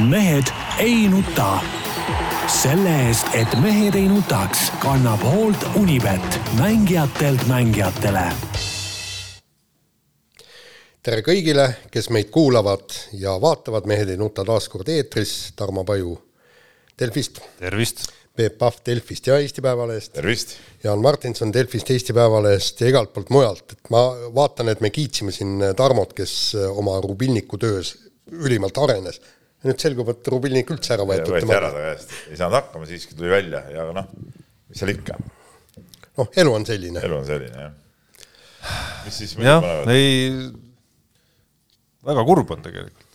mehed ei nuta. selle eest, et mehed ei nutaks, kannab hoolt Unibet, mängijatelt mängijatele. tere kõigile, kes meid kuulavad ja vaatavad, Mehed ei nuta taas kord eetris, Tarmo Paju Delfist. tervist. Peep Pahv Delfist ja Eesti Päevalehest. tervist. Jaan Martinson Delfist, Eesti Päevalehest ja igalt poolt mujalt, et ma vaatan, et me kiitsime siin Tarmot, kes oma rubilniku töös ülimalt arenes nüüd selgub, et rubilnik üldse ära võetud. võeti ära ta käest, ei saanud hakkama, siiski tuli välja ja noh, mis seal ikka. noh, elu on selline. elu on selline jah. mis siis jah, ei, väga kurb on tegelikult.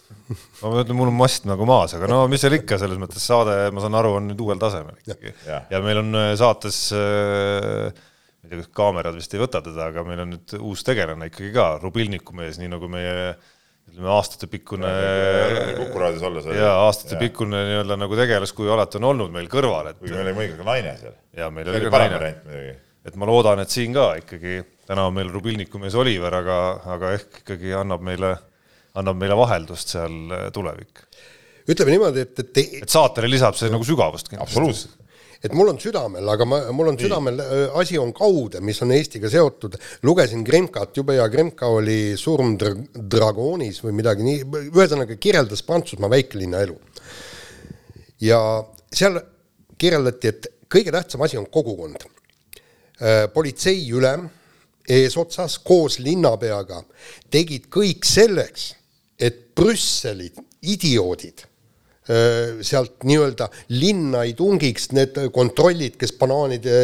ma mõtlen, mul on mast nagu maas, aga no mis seal ikka, selles mõttes saade, ma saan aru, on nüüd uuel tasemel ikkagi. Ja. ja meil on äh, saates äh, ma ei tea, kas kaamerad vist ei võta teda, aga meil on nüüd uus tegelane ikkagi ka, Rubilniku mees, nii nagu meie äh, ütleme aastatepikkune. Kuku raadios olles. jaa, aastatepikkune nii-öelda nagu tegelaskuju alati on olnud meil kõrval, et. kuigi meil oli muidugi ka naine seal. jaa, meil oli ka naine. et ma loodan, et siin ka ikkagi, täna on meil Rubilniku mees Oliver, aga, aga ehk ikkagi annab meile, annab meile vaheldust seal äh, tulevik. ütleme niimoodi, et, et. et saatele lisab see nagu sügavust kindlasti. absoluutselt et mul on südamel, aga ma, mul on südamel, äh, asi on kaude, mis on Eestiga seotud, lugesin Kremkat, jube hea Kremka oli Surm Dragoonis või midagi nii, ühesõnaga kirjeldas Prantsusmaa väikelinna elu. ja seal kirjeldati, et kõige tähtsam asi on kogukond. Äh, politseiülem eesotsas koos linnapeaga tegid kõik selleks, et Brüsseli idioodid sealt nii-öelda linna ei tungiks need kontrollid, kes banaanide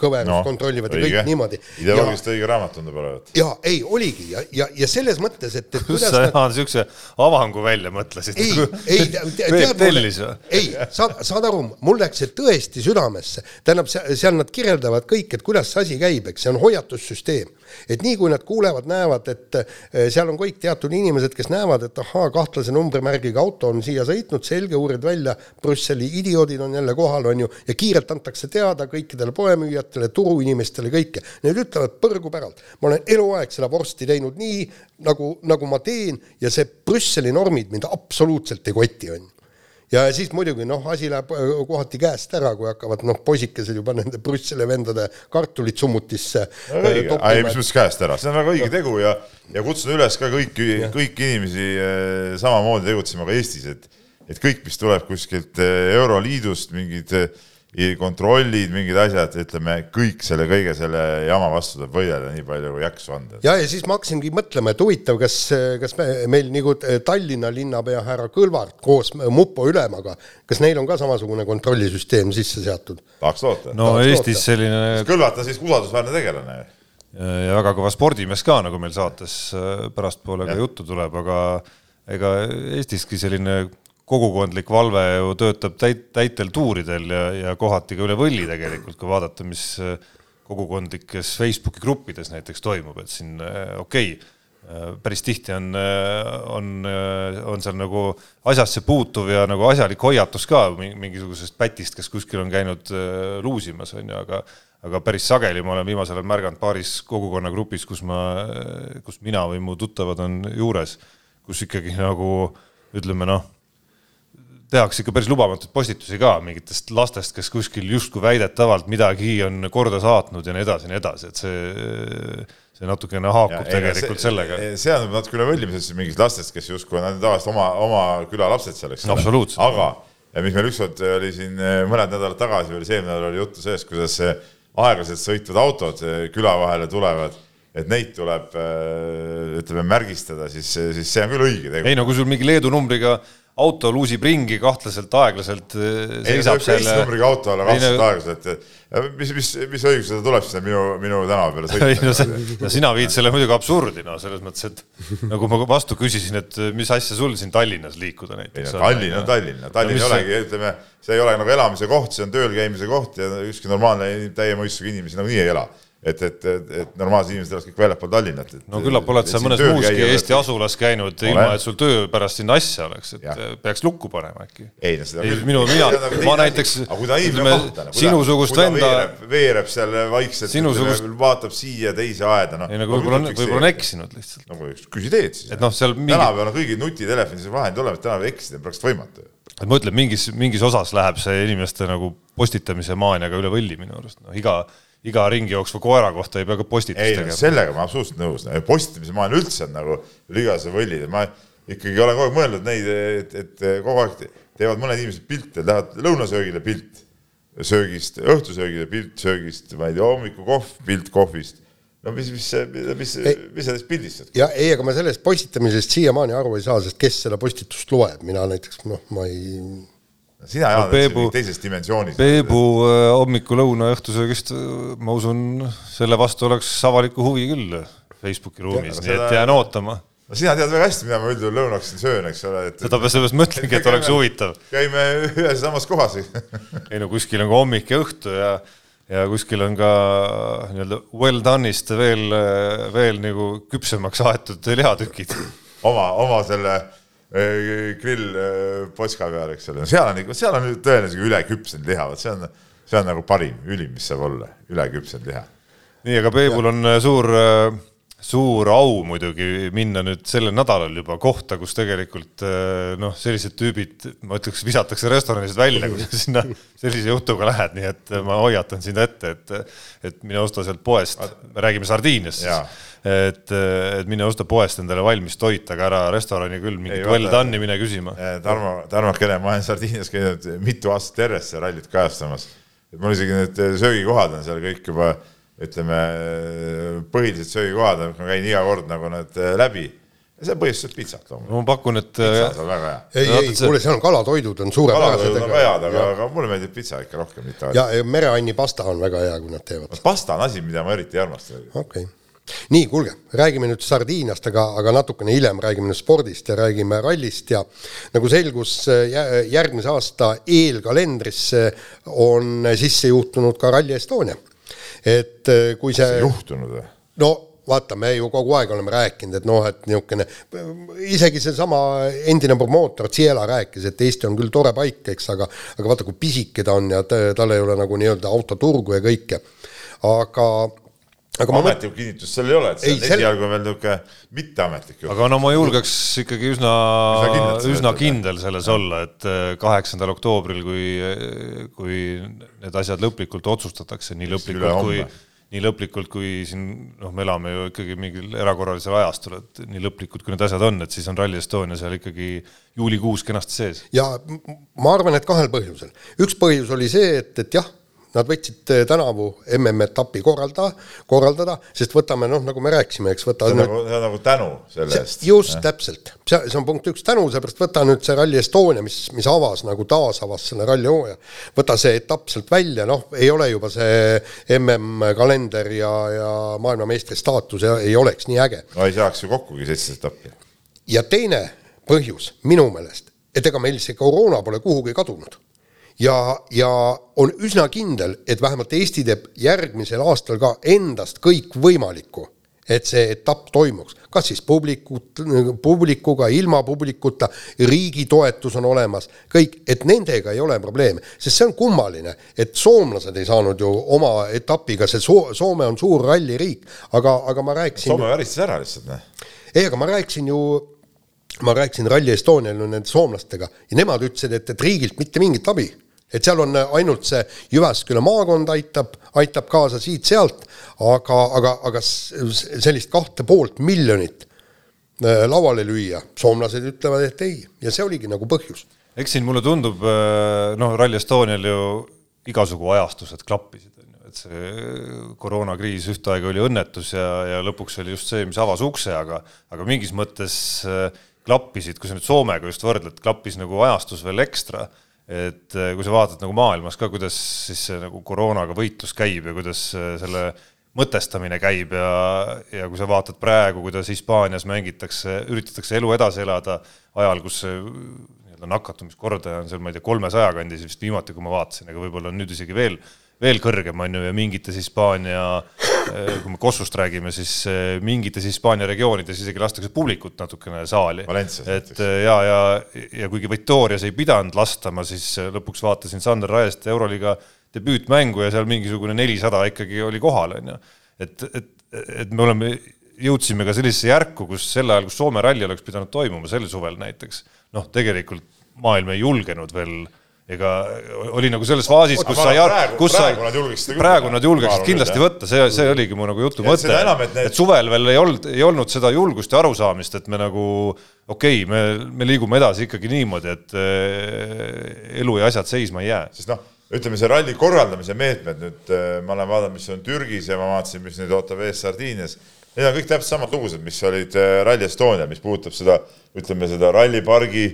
kõverust no, kontrollivad õige. ja kõik niimoodi. ideoloogiliselt õige raamat tundub olevat. ja ei, oligi ja, ja, ja selles mõttes, et, et kuidas sa Jaan niisuguse avangu välja mõtlesid? ei, ei, tead mulle, ei, saad, saad aru, mul läks see tõesti südamesse. tähendab, seal nad kirjeldavad kõik, et kuidas see asi käib, eks see on hoiatussüsteem et nii kui nad kuulevad, näevad, et eh, seal on kõik teatud inimesed, kes näevad, et ahaa, kahtlase numbrimärgiga auto on siia sõitnud, selge, uurid välja, Brüsseli idioodid on jälle kohal, on ju, ja kiirelt antakse teada kõikidele poemüüjatele, turuinimestele, kõike. Need ütlevad põrgu päralt. ma olen eluaeg seda vorsti teinud nii, nagu, nagu ma teen ja see Brüsseli normid mind absoluutselt ei koti, on ju ja siis muidugi noh, asi läheb äh, kohati käest ära, kui hakkavad noh, poisikesed juba nende Brüsseli vendade kartulid summutisse. ei, mis mõttes käest ära, see on väga õige tegu ja, ja kutsun üles ka kõiki, kõiki inimesi äh, samamoodi tegutsema ka Eestis, et, et kõik, mis tuleb kuskilt äh, Euroliidust, mingid kontrollid, mingid asjad, ütleme kõik selle kõige selle jama vastu tuleb võidelda nii palju kui jaksu anda. ja, ja siis ma hakkasingi mõtlema, et huvitav, kas, kas me, meil nagu Tallinna linnapea härra Kõlvart koos mupo ülemaga, kas neil on ka samasugune kontrollisüsteem sisse seatud? tahaks loota. no tahaks Eestis loota. selline. Kõlvart on siis usaldusväärne tegelane ja väga kõva spordimees ka, nagu meil saates pärastpoole ka juttu tuleb, aga ega Eestiski selline kogukondlik valve ju töötab täit-, täitel tuuridel ja, ja kohati ka üle võlli tegelikult, kui vaadata, mis äh, kogukondlikes Facebooki gruppides näiteks toimub, et siin äh, okei okay,, äh, päris tihti on, on, on seal nagu asjasse puutuv ja nagu asjalik hoiatus ka mingisugusest pätist, kes kuskil on käinud luusimas, on ju, aga aga päris sageli ma olen viimasel ajal märganud paaris kogukonnagrupis, kus ma, kus mina või mu tuttavad on juures, kus ikkagi nagu ütleme noh tehakse ikka päris lubamatuid postitusi ka mingitest lastest, kes kuskil justkui väidetavalt midagi on korda saatnud ja nii edasi ja nii edasi, et see, see natukene haakub ja, tegelikult see, sellega. see on natuke üle võllimisest mingist lastest, kes justkui on tavaliselt oma, oma küla lapsed seal, eks ole. aga, ja mis meil ükskord oli siin eh, mõned nädalad tagasi või see eelmine nädal oli juttu sellest, kuidas aeglaselt sõitvad autod küla vahele tulevad et neid tuleb ütleme märgistada, siis, siis see on küll õige. ei no kui sul mingi Leedu numbriga auto luusib ringi kahtlaselt aeglaselt. ei, see võib teist numbriga auto olla kahtlaselt aeglaselt. mis, mis, mis õigusega tuleb siis minu, minu tänava peale sõitma? no, see, no sina viid selle muidugi absurdi, no selles mõttes, et nagu ma vastu küsisin, et mis asja sul siin Tallinnas liikuda näiteks. Tallinn on Tallinn, Tallinn ei olegi, ütleme, see ei ole nagu elamise koht, see on tööl käimise koht ja ükski normaalne täie mõistusega inimesi nagunii ei ela et, et, et, et normaalsed inimesed elaks kõik väljapool Tallinnat. no küllap oled sa mõnes muuski Eesti asulas käinud, ilma et sul töö pärast sinna asja oleks, et ja. peaks lukku panema äkki. ei no seda ei, küll. minu, mina, ma näiteks, ütleme, sinusugust venda. veereb seal vaikselt sinusugust..., vaatab siia teise aeda, noh. ei no võib-olla on, võib-olla on eksinud lihtsalt. no küsi teed siis. et noh, seal mingi. tänapäeval on kõigil nutitelefonis vahendid olemas, tänapäeval eksida on praktiliselt võimatu et ma ütlen, mingis, mingis osas läheb see inimeste nagu postitamise maaniaga üle võlli minu arust, noh iga, iga ringi jooksva koera kohta ei pea ka postitust ei, tegema. sellega ma absoluutselt nõus, postitamise maailm üldse on nagu ligase võllid, ma ikkagi olen kogu aeg mõelnud neid, et, et kogu aeg teevad mõned inimesed pilte, lähevad lõunasöögile pilt söögist, õhtusöögile pilt söögist, ma ei tea, hommikukohv, pilt kohvist no mis, mis, mis, mis sellest pildistad? ja ei, aga ma sellest postitamisest siiamaani aru ei saa, sest kes seda postitust loeb, mina näiteks noh, ma ei. Sina, Jaan, oled teises dimensioonis. Peebu äh, hommiku, lõuna, õhtusöögist, äh, ma usun, selle vastu oleks avalikku huvi küll Facebooki ruumis, nii et jään ootama no sina tead väga hästi, mida ma üldjuhul lõunaks söön, eks ole, et seda sellepärast mõtlengi, et oleks huvitav. käime ühes ja samas kohas ei no kuskil on ka hommik ja õhtu ja ja kuskil on ka nii-öelda well done'ist veel, veel nagu küpsemaks aetud lihatükid. oma, oma selle eh, grillposka eh, peal, eks ole, seal on ikka, seal on tõenäoliselt üleküpsenud liha, vot see on, see on nagu parim, ülim, mis saab olla, üleküpsenud liha. nii, aga Peebul on suur äh, suur au muidugi minna nüüd sellel nädalal juba kohta, kus tegelikult eh, noh, sellised tüübid, ma ütleks, visatakse restoranist välja, kui sa sinna sellise jutuga lähed, nii et ma hoiatan sind ette, et, et mine osta sealt poest, me räägime Sardiiniast siis, et, et mine osta poest endale valmis toit, aga ära restorani küll mingit well done'i mine küsima. Tarmo, Tarmo Kele, ma olen Sardiinias käinud mitu aastat järjest rallit kajastamas, et mul isegi need söögikohad on seal kõik juba ütleme, põhilised söögikohad, ma käin iga kord nagu need äh, läbi ja see on põhiliselt pitsat loomulikult. ma pakun, et. pitsa on väga hea. ei, ei, kuule, seal on kalatoidud on suurepärased. kalatoidud on ka head, aga, aga mulle meeldib pitsa ikka rohkem, ja, ja mereanni pasta on väga hea, kui nad teevad. pasta on asi, mida ma eriti ei armasta. okei okay. nii, kuulge, räägime nüüd Sardiiniast, aga, aga natukene hiljem räägime nüüd spordist ja räägime rallist ja nagu selgus, järgmise aasta eelkalendrisse on sisse juhtunud ka Rally Estonia et äh, kui see. juhtunud või? no vaata, me ju kogu aeg oleme rääkinud, et noh, et niisugune, isegi seesama endine promootor Ciela rääkis, et Eesti on küll tore paik, eks, aga aga vaata, kui pisike ta on ja tal ei ole nagu nii-öelda autoturgu ja kõike. aga aga ametlikku kinnitust seal ei ole, et see ei, on esialgu veel niisugune mitteametlik. aga no ma julgeks ikkagi üsna, üsna kindel, selles olla, et äh, kaheksandal oktoobril, kui, kui need asjad lõplikult otsustatakse, nii lõplikult kui nii lõplikult, kui siin noh, me elame ju ikkagi mingil erakorralisel ajastul, et nii lõplikult, kui need asjad on, et siis on Rally Estonia seal ikkagi juulikuus kenasti sees. ja ma arvan, et kahel põhjusel. üks põhjus oli see, et, et jah Nad võtsid eh, tänavu MM-etappi korralda, korraldada, sest võtame noh, nagu me rääkisime, eks võta. see on nagu, see on nagu tänu selle eest. just ja. täpselt, see, see on punkt üks tänu, seepärast võta nüüd see Rally Estonia, mis, mis avas nagu taasavas selle ralli hooaja. võta see etapp sealt välja, noh, ei ole juba see MM-kalender ja, ja maailmameistri staatus ei oleks nii äge. no ei saaks ju kokkugi seitseteist etappi. ja teine põhjus minu meelest, et ega meil see koroona pole kuhugi kadunud ja, ja on üsna kindel, et vähemalt Eesti teeb järgmisel aastal ka endast kõikvõimalikku, et see etapp toimuks, kas siis publikut, publikuga, ilma publikuta, riigi toetus on olemas, kõik, et nendega ei ole probleeme, sest see on kummaline, et soomlased ei saanud ju oma etapiga, see Soo-, Soome on suur ralliriik, aga, aga ma rääkisin. Soome väristas ära lihtsalt, noh. ei, aga ma rääkisin ju ma rääkisin Rally Estonial nende soomlastega ja nemad ütlesid, et, et riigilt mitte mingit abi et seal on ainult see Jyväsküla maakond aitab, aitab kaasa siit-sealt, aga, aga, aga sellist kahte poolt miljonit äh, lauale lüüa, soomlased ütlevad, et ei. Ja see oligi nagu põhjus. eks siin mulle tundub, äh, noh, Rally Estonial ju igasugu ajastused klappisid, on ju, et see koroonakriis ühtaegu oli õnnetus ja, ja lõpuks oli just see, mis avas ukse, aga, aga mingis mõttes äh, klappisid, kui sa nüüd Soomega just võrdled, klappis nagu ajastus veel ekstra et äh, kui sa vaatad nagu maailmas ka, kuidas siis see nagu koroonaga võitlus käib ja kuidas äh, selle mõtestamine käib ja, ja kui sa vaatad praegu, kuidas Hispaanias mängitakse, üritatakse elu edasi elada ajal, kus see nii-öelda nakatumiskordaja on seal, ma ei tea, kolmesaja kandis vist viimati, kui ma vaatasin, aga võib-olla on nüüd isegi veel veel kõrgem, on ju, ja mingites Hispaania, eh, kui me Kossust räägime, siis eh, mingites Hispaania regioonides isegi lastakse publikut natukene saali. et eh, ja, ja, ja kuigi Victorias ei pidanud lastama, siis lõpuks vaatasin Sander Raest Euroliiga debüütmängu ja seal mingisugune nelisada ikkagi oli kohal, on ju. et, et, et me oleme, jõudsime ka sellisesse järku, kus sel ajal, kus Soome ralli oleks pidanud toimuma sel suvel näiteks, noh, tegelikult maailm ei julgenud veel ega oli nagu selles faasis, kus sa, kus sa, praegu nad julgeksid kindlasti võtta, see, see oligi mu nagu jutu mõte, et, et suvel veel ei olnud, ei olnud seda julgust ja arusaamist, et me nagu okei okay,, me, me liigume edasi ikkagi niimoodi, et äh, elu ja asjad seisma ei jää. sest noh, ütleme see ralli korraldamise meetmed nüüd, äh, ma olen vaadanud, mis on Türgis ja ma vaatasin, mis nüüd ootab ees Sardiinias. Need on kõik täpselt samad lugused, mis olid äh, Rally Estonia, mis puudutab seda, ütleme seda rallipargi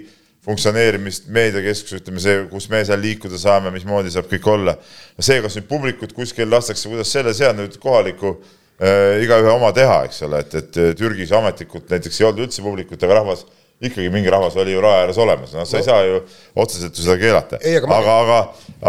funktsioneerimist, meediakeskus, ütleme see, kus me seal liikuda saame, mismoodi saab kõik olla. see, kas nüüd publikut kuskil lastakse, kuidas selle, see on nüüd kohaliku äh, igaühe oma teha, eks ole, et, et Türgis ametlikult näiteks ei olnud üldse publikut, aga rahvas ikkagi mingi rahvas oli ju raja ääres olemas, noh, sa ei saa ju otseselt ju seda keelata. aga, aga,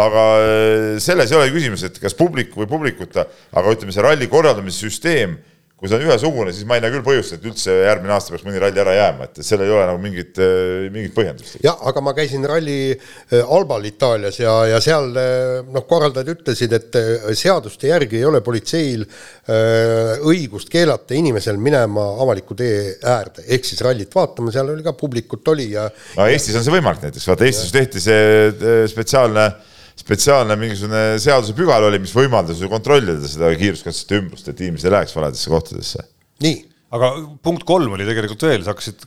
aga, äh, selles ei ole küsimus, et kas publik või publikuta, aga ütleme, see ralli korraldamise süsteem kui see on ühesugune, siis ma ei näe küll põhjust, et üldse järgmine aasta peaks mõni ralli ära jääma, et seal ei ole nagu mingit, äh, mingit põhjendust. jah, aga ma käisin ralli äh, Albal Itaalias ja, ja seal äh, noh, korraldajad ütlesid, et seaduste järgi ei ole politseil õigust keelata inimesel minema avaliku tee äärde, ehk siis rallit vaatama, seal oli ka publikut oli ja. no Eestis on see võimalik näiteks, vaata Eestis tehti see spetsiaalne spetsiaalne mingisugune seadusepügal oli, mis võimaldas ju kontrollida seda kiiruskatsete ümbrust, et inimesed ei läheks valedesse kohtadesse. nii aga punkt kolm oli tegelikult veel, sa hakkasid,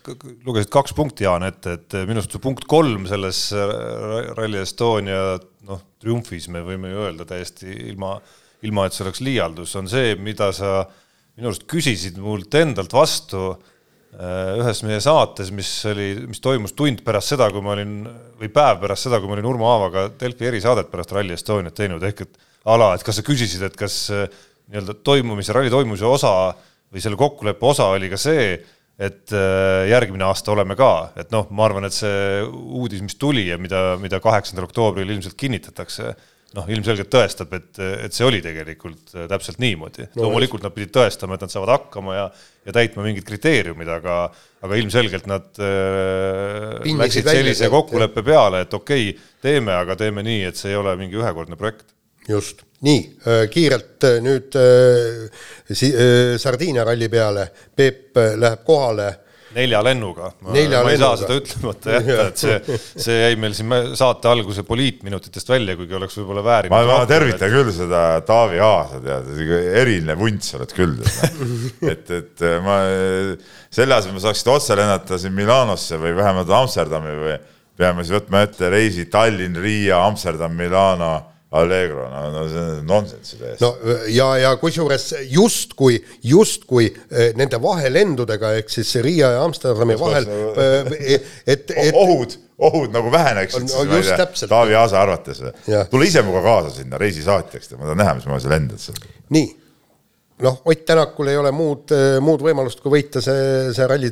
lugesid kaks punkti, Jaan, ette, et minu arust see punkt kolm selles Rally Estonia noh, triumfis me võime ju öelda täiesti ilma, ilma et see oleks liialdus, on see, mida sa minu arust küsisid mult endalt vastu ühes meie saates, mis oli, mis toimus tund pärast seda, kui ma olin, või päev pärast seda, kui ma olin Urmo Aavaga Delfi erisaadet pärast Rally Estoniat teinud, ehk et ala, et kas sa küsisid, et kas äh, nii-öelda toimumise, ralli toimumise osa või selle kokkuleppe osa oli ka see, et äh, järgmine aasta oleme ka, et noh, ma arvan, et see uudis, mis tuli ja mida, mida kaheksandal oktoobril ilmselt kinnitatakse noh, ilmselgelt tõestab, et, et see oli tegelikult äh, täpselt niimoodi. No,. loomulikult nad pidid tõestama, et nad saavad hakkama ja, ja täitma mingid kriteeriumid, aga, aga ilmselgelt nad äh, läksid sellise kokkuleppe peale, et okei okay,, teeme, aga teeme nii, et see ei ole mingi ühekordne projekt. just, nii äh, kiirelt äh, nüüd äh, si, äh, Sardiinia ralli peale, Peep läheb kohale nelja lennuga. ma ei lennuga. saa seda ütlemata jätta, et see, see jäi meil siin saate alguse poliitminutitest välja, kuigi oleks võib-olla väärinud. ma, ma tervitan et... küll seda Taavi Aasa, tead, eriline vunts oled küll. et, et ma selle asemel ma saaksin otse lennata siin Milanosse või vähemalt Amsterdami või peame siis võtma ette reisi Tallinn, Riia, Amsterdam, Milano Allegro, no, no see on nonsenss täiesti. no ja, ja kusjuures justkui, justkui eh, nende vahelendudega ehk siis Riia ja Amsterdami vahel, eh, et, et ohud, ohud nagu väheneksid no, siis, Taavi Aasa arvates. tule ise minuga kaasa sinna reisisaatjaks, ma tahan näha, mismoodi sa lendad seal. nii noh, Ott Tänakul ei ole muud, muud võimalust, kui võita see, see ralli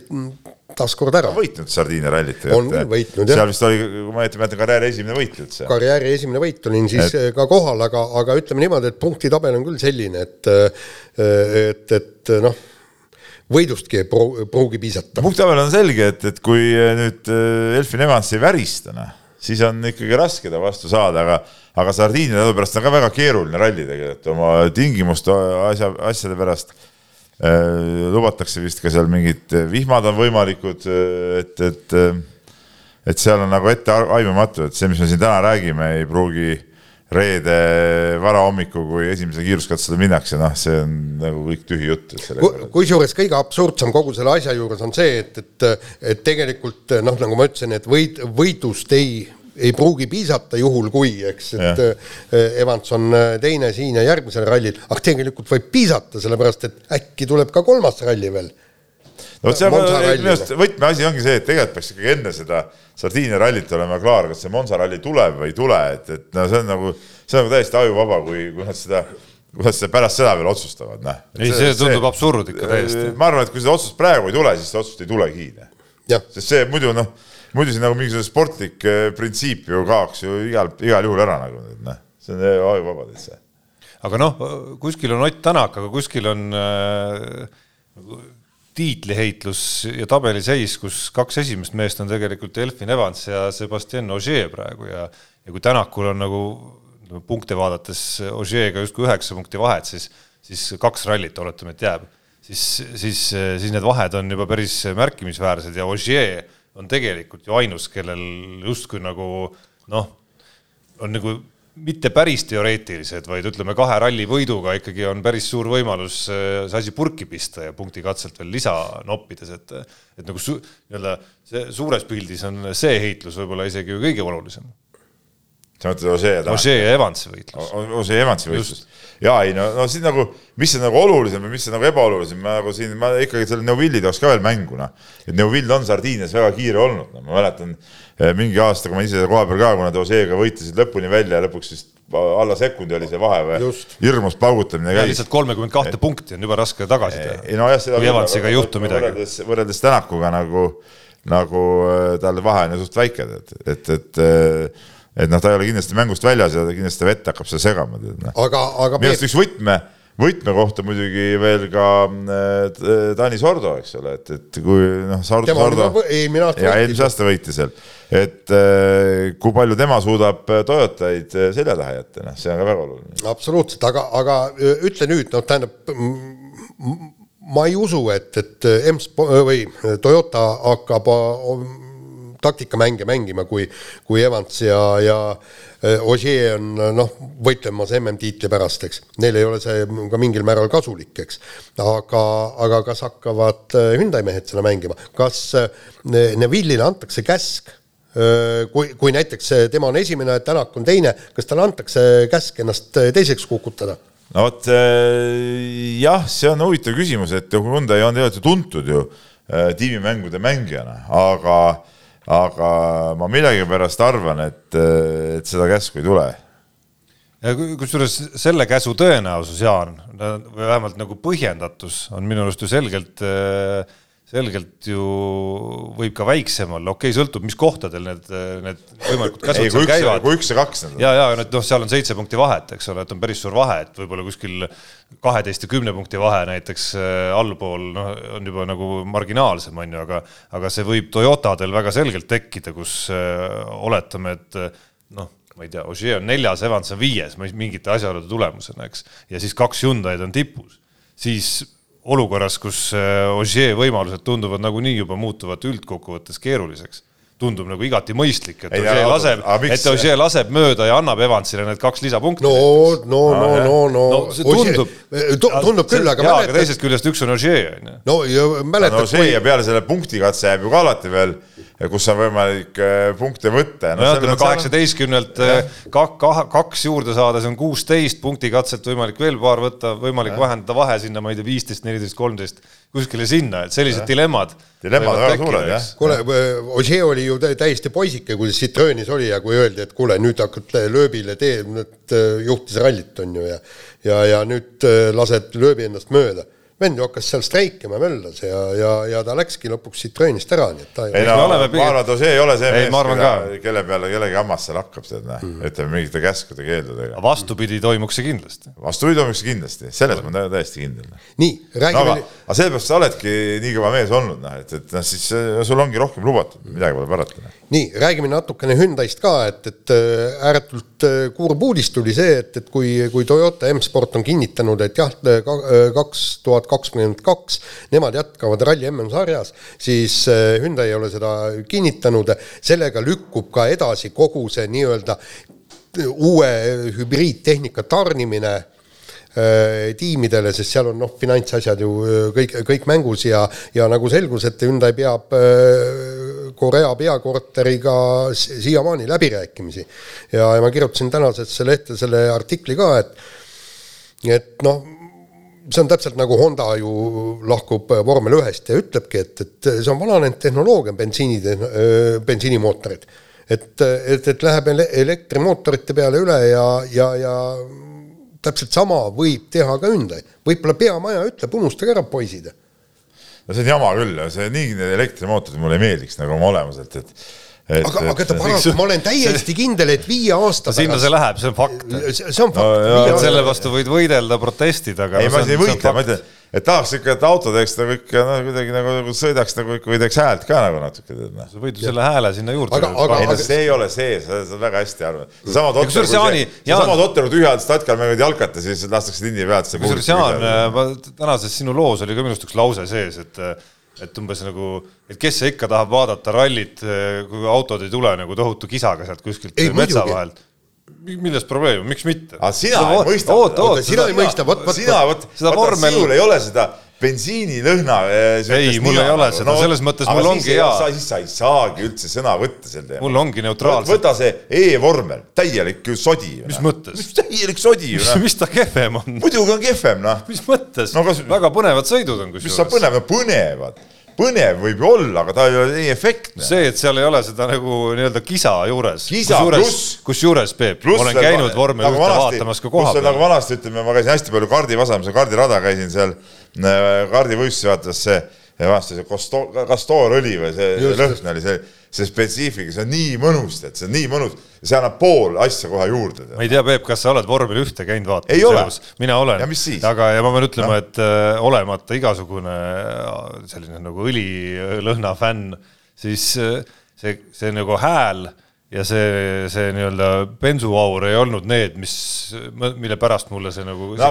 taaskord ära. võitnud Sardiinia rallit. on küll võitnud, jah. seal vist oli, kui ma õieti mäletan, karjääri esimene võit üldse. karjääri esimene võit olin siis et... ka kohal, aga, aga ütleme niimoodi, et punktitabel on küll selline, et et, et noh, võidustki ei pruugi piisata. punktitabel on selge, et, et kui nüüd Elfin Evans ei värista, noh, siis on ikkagi raske ta vastu saada, aga aga Sardiinia teadupärast on ka väga keeruline ralli tegelikult oma tingimuste asja, asjade pärast. Lubatakse vist ka seal mingid vihmad on võimalikud, et, et, et seal on nagu ette aimamatu, et see, mis me siin täna räägime, ei pruugi reede varahommikul, kui esimese kiiruskatsele minnakse, noh, see on nagu kõik tühi jutt. kusjuures kõige absurdsem kogu selle asja juures on see, et, et, et tegelikult noh, nagu ma ütlesin, et võit, võidust ei ei pruugi piisata juhul, kui, eks, et ja. Eh, Evans on eh, teine siin ja järgmisel rallil, aga tegelikult võib piisata, sellepärast et äkki tuleb ka kolmas ralli veel. no vot, see on minu arust võtmeasi ongi see, et tegelikult peaks ikkagi enne seda Sardiinia rallit olema klaar, kas see Monza ralli tuleb või ei tule, et, et no see on nagu, see on nagu täiesti ajuvaba, kui, kui nad seda kuidas see pärast seda veel otsustavad, noh. ei, see tundub absurd ikka täiesti. ma arvan, et kui seda otsust praegu ei tule, siis seda otsust ei tulegi. sest see muidu noh muidu siin nagu mingisugune sportlik eh, printsiip ju kaoks ju igal, igal juhul ära nagu, noh, see on ajuvaba täitsa. aga noh, kuskil on Ott Tänak, aga kuskil on äh, tiitliheitlus ja tabeliseis, kus kaks esimest meest on tegelikult Elfin Evans ja Sebastian Ogier praegu ja, ja kui Tänakul on nagu punkte vaadates Ogier'ga justkui üheksa punkti vahet, siis, siis kaks rallit oletame, et jääb, siis, siis, siis need vahed on juba päris märkimisväärsed ja Ogier on tegelikult ju ainus, kellel justkui nagu noh, on nagu mitte päris teoreetilised, vaid ütleme, kahe ralli võiduga ikkagi on päris suur võimalus see asi purki pista ja punkti katselt veel lisa noppides, et et nagu su, nii-öelda see suures pildis on see heitlus võib-olla isegi ju kõige olulisem. Sa mõtled Osee ja Osee ja Evansi võitlus. Osee ja Evansi võitlus. ja ei no, no siin nagu, mis on nagu olulisem ja mis on nagu ebaolulisem, ma nagu siin, ma ikkagi selle Neuvilli tooks ka veel mängu, noh. et Neuvill on Sardiinias väga kiire olnud, no ma mäletan Eh, mingi aasta, kui ma ise koha peal ka, kuna Doseega võitlesid lõpuni välja ja lõpuks vist alla sekundi oli see vahe või, hirmus paugutamine käis. lihtsalt kolmekümmend kahte punkti on juba raske tagasi teha. ei no jah, seda kui Evansiga ei juhtu midagi. võrreldes, võrreldes Tänakuga nagu, nagu eh, tal vahe on ju suht väike, et, et, et eh, et noh, ta ei ole kindlasti mängust väljas ja kindlasti vett hakkab seda segama. Noh. aga, aga minu arust üks võtme võtmekohta muidugi veel ka äh, Taani Sordo, eks ole, et, et kui noh, Sordo, Sordo eelmine aasta ja eelmise aasta võitis seal, et äh, kui palju tema suudab Toyotaid äh, selja taha jätta, noh, see on ka väga oluline. absoluutselt, aga, aga ütle nüüd, noh, tähendab ma ei usu, et, et EMS või Toyota hakkab taktikamänge mängima, kui, kui Evans ja, ja äh, Ogier on noh, võitlemas MM-tiitli pärast, eks. Neil ei ole see ka mingil määral kasulik, eks. aga, aga kas hakkavad äh, Hyundai mehed seda mängima, kas äh, Neville'ile antakse käsk kui, kui näiteks tema on esimene, Tänak on teine, kas talle antakse käsk ennast teiseks kukutada? no vot jah, see on huvitav küsimus, et Hyundai on tegelikult ju tuntud ju tiimimängude mängijana, aga aga ma millegipärast arvan, et, et seda käsku ei tule. kusjuures selle käsu tõenäosus, Jaan, või vähemalt nagu põhjendatus on minu arust ju selgelt äh, selgelt ju võib ka väiksem olla, okei okay,, sõltub, mis kohtadel need, need võimalikud käsud ei, seal üks, käivad. kui üks ja kaks. ja, ja noh, seal on seitse punkti vahet, eks ole, et on päris suur vahe, et võib-olla kuskil kaheteist ja kümne punkti vahe näiteks äh, allpool, noh, on juba nagu marginaalsem, on ju, aga aga see võib Toyotadel väga selgelt tekkida, kus äh, oletame, et noh, ma ei tea, Ogier on neljas, Evans on viies mingite asjaolude tulemusena, eks, ja siis kaks Hyundai'd on tipus, siis olukorras, kus äh, Ogier võimalused tunduvad nagunii juba muutuvat üldkokkuvõttes keeruliseks tundub nagu igati mõistlik, et Ogier laseb, et Ogier laseb mööda ja annab Evansile need kaks lisapunkti. no, no, no, no, no, no, see tundub, tundub küll, aga mäletad. aga teisest küljest üks on Ogier, on ju. no ja mäletad no,. Ogier ja peale selle punktikatse jääb ju ka alati veel, kus on võimalik äh, punkte võtta. no ütleme kaheksateistkümnelt kaks juurde saada, see on kuusteist, punktikatselt võimalik veel paar võtta, võimalik vähendada vahe sinna, ma ei tea, viisteist, neliteist, kolmteist kuskile sinna, et sellised dilemmad. dilemmad väga suured, jah. kuule, Ožee oli ju täiesti poisike, kui Citroenis oli ja kui öeldi, et kuule, nüüd hakkad lööbile tee, äh, juhtis rallit, on ju, ja ja, ja nüüd äh, lased lööbi endast mööda vend ju hakkas seal streikima, möllas ja, ja, ja ta läkski lõpuks Citroenist ära, nii et ta ei no ma arvan, et see ei ole see ei, mees, kelle peale kellegi hammas seal hakkab, tead näe mm., ütleme mingite käskude, keeldudega. vastupidi toimuks see kindlasti. vastupidi toimuks see kindlasti, selles ma olen täiesti kindel. nii, räägime no, aga, aga sellepärast sa oledki nii kõva mees olnud, noh, et, et noh, siis äh, sul ongi rohkem lubatud, midagi pole parata. Nii, räägime natukene Hyundai'st ka, et, et äh, ääretult äh, kurb uudis tuli see, et, et kui, kui Toyota M-Sport on kinnitanud, et jah, kaks tuhat kakskümmend kaks, nemad jätkavad ralli MM-sarjas, siis äh, Hyundai ei ole seda kinnitanud, sellega lükkub ka edasi kogu see nii-öelda uue hübriidtehnika tarnimine äh, tiimidele, sest seal on noh, finantsasjad ju kõik, kõik mängus ja, ja nagu selgus, et Hyundai peab Korea peakorteriga siiamaani läbirääkimisi. ja, ja ma kirjutasin tänasesse lehte selle artikli ka, et et noh, see on täpselt nagu Honda ju lahkub äh, vormel ühest ja ütlebki, et, et see on vananenud tehnoloogia, bensiini, äh, bensiinimootorid. et, et, et läheb elektrimootorite peale üle ja, ja, ja täpselt sama võib teha ka Hyundai. võib-olla peamaja ütleb, unustage ära, poisid. no see on jama küll, see nii elektrimootorid mulle ei meeldiks nagu oma olemuselt, Et, aga, aga ta paraku, ma olen täiesti kindel, et viie aasta pärast. sinna see läheb, see on fakt. see on fakt no,. selle vastu võid võidelda, protestida, aga. ei, ma ei võitle, ma ütlen et tahaks ikka, et auto teeks nagu ikka noh, kuidagi nagu, nagu sõidaks nagu ikka või teeks häält ka nagu natuke noh. sa võid ju selle hääle sinna juurde. aga, aga, aga see ei ole see, sa saad väga hästi aru. seesama totter, kui see, seesama totter, kui tühjalt statkal mängivad jalkat ja siis lastakse tindi pealt. kusjuures Jaan, tänases sinu loos oli ka minu arust üks lause sees, et et umbes nagu, et kes see ikka tahab vaadata rallit, kui autod ei tule nagu tohutu kisaga sealt kuskilt ei, metsa muidugi. vahelt milles probleem, miks mitte? aga sina ei mõista. oota, sina ei mõista, vot, vot. sina, vot, vot sinul ei ole seda bensiinilõhna. Eh, ei, mul ei ole seda no,, selles mõttes mul ongi hea. siis sa ei saagi üldse sõna võtta sel teemal. mul ongi neutraalselt. võta see e-vormel, täielik sodi. mis mõttes? täielik sodi ju. mis ta kehvem on? muidugi on kehvem, noh. mis mõttes no,? Kas... väga põnevad sõidud on kusjuures. mis sa põnev, põnevad põnev võib ju olla, aga ta ei ole nii efektne. see, et seal ei ole seda nagu nii-öelda kisa juures. pluss. kusjuures, Peep, ma olen käinud vormel nagu ühte vaatamas ka koha peal. nagu vanasti ütleme, ma käisin hästi palju kardivasamise, kardirada käisin seal, äh, kardivõistlusi vaatamas see vanasti see Kastoor, Kastoor õli või see lõhn oli see, see spetsiifika, see on nii mõnus, tead, see on nii mõnus, see annab pool asja kohe juurde. ma ei tea, Peep, kas sa oled vormel ühte käinud vaatamas? mina olen, aga, ja ma pean ütlema, et äh, olemata igasugune äh, selline nagu õlilõhna fänn, siis äh, see, see nagu hääl ja see, see nii-öelda bensuaur ei olnud need, mis, mille pärast mulle see nagu no,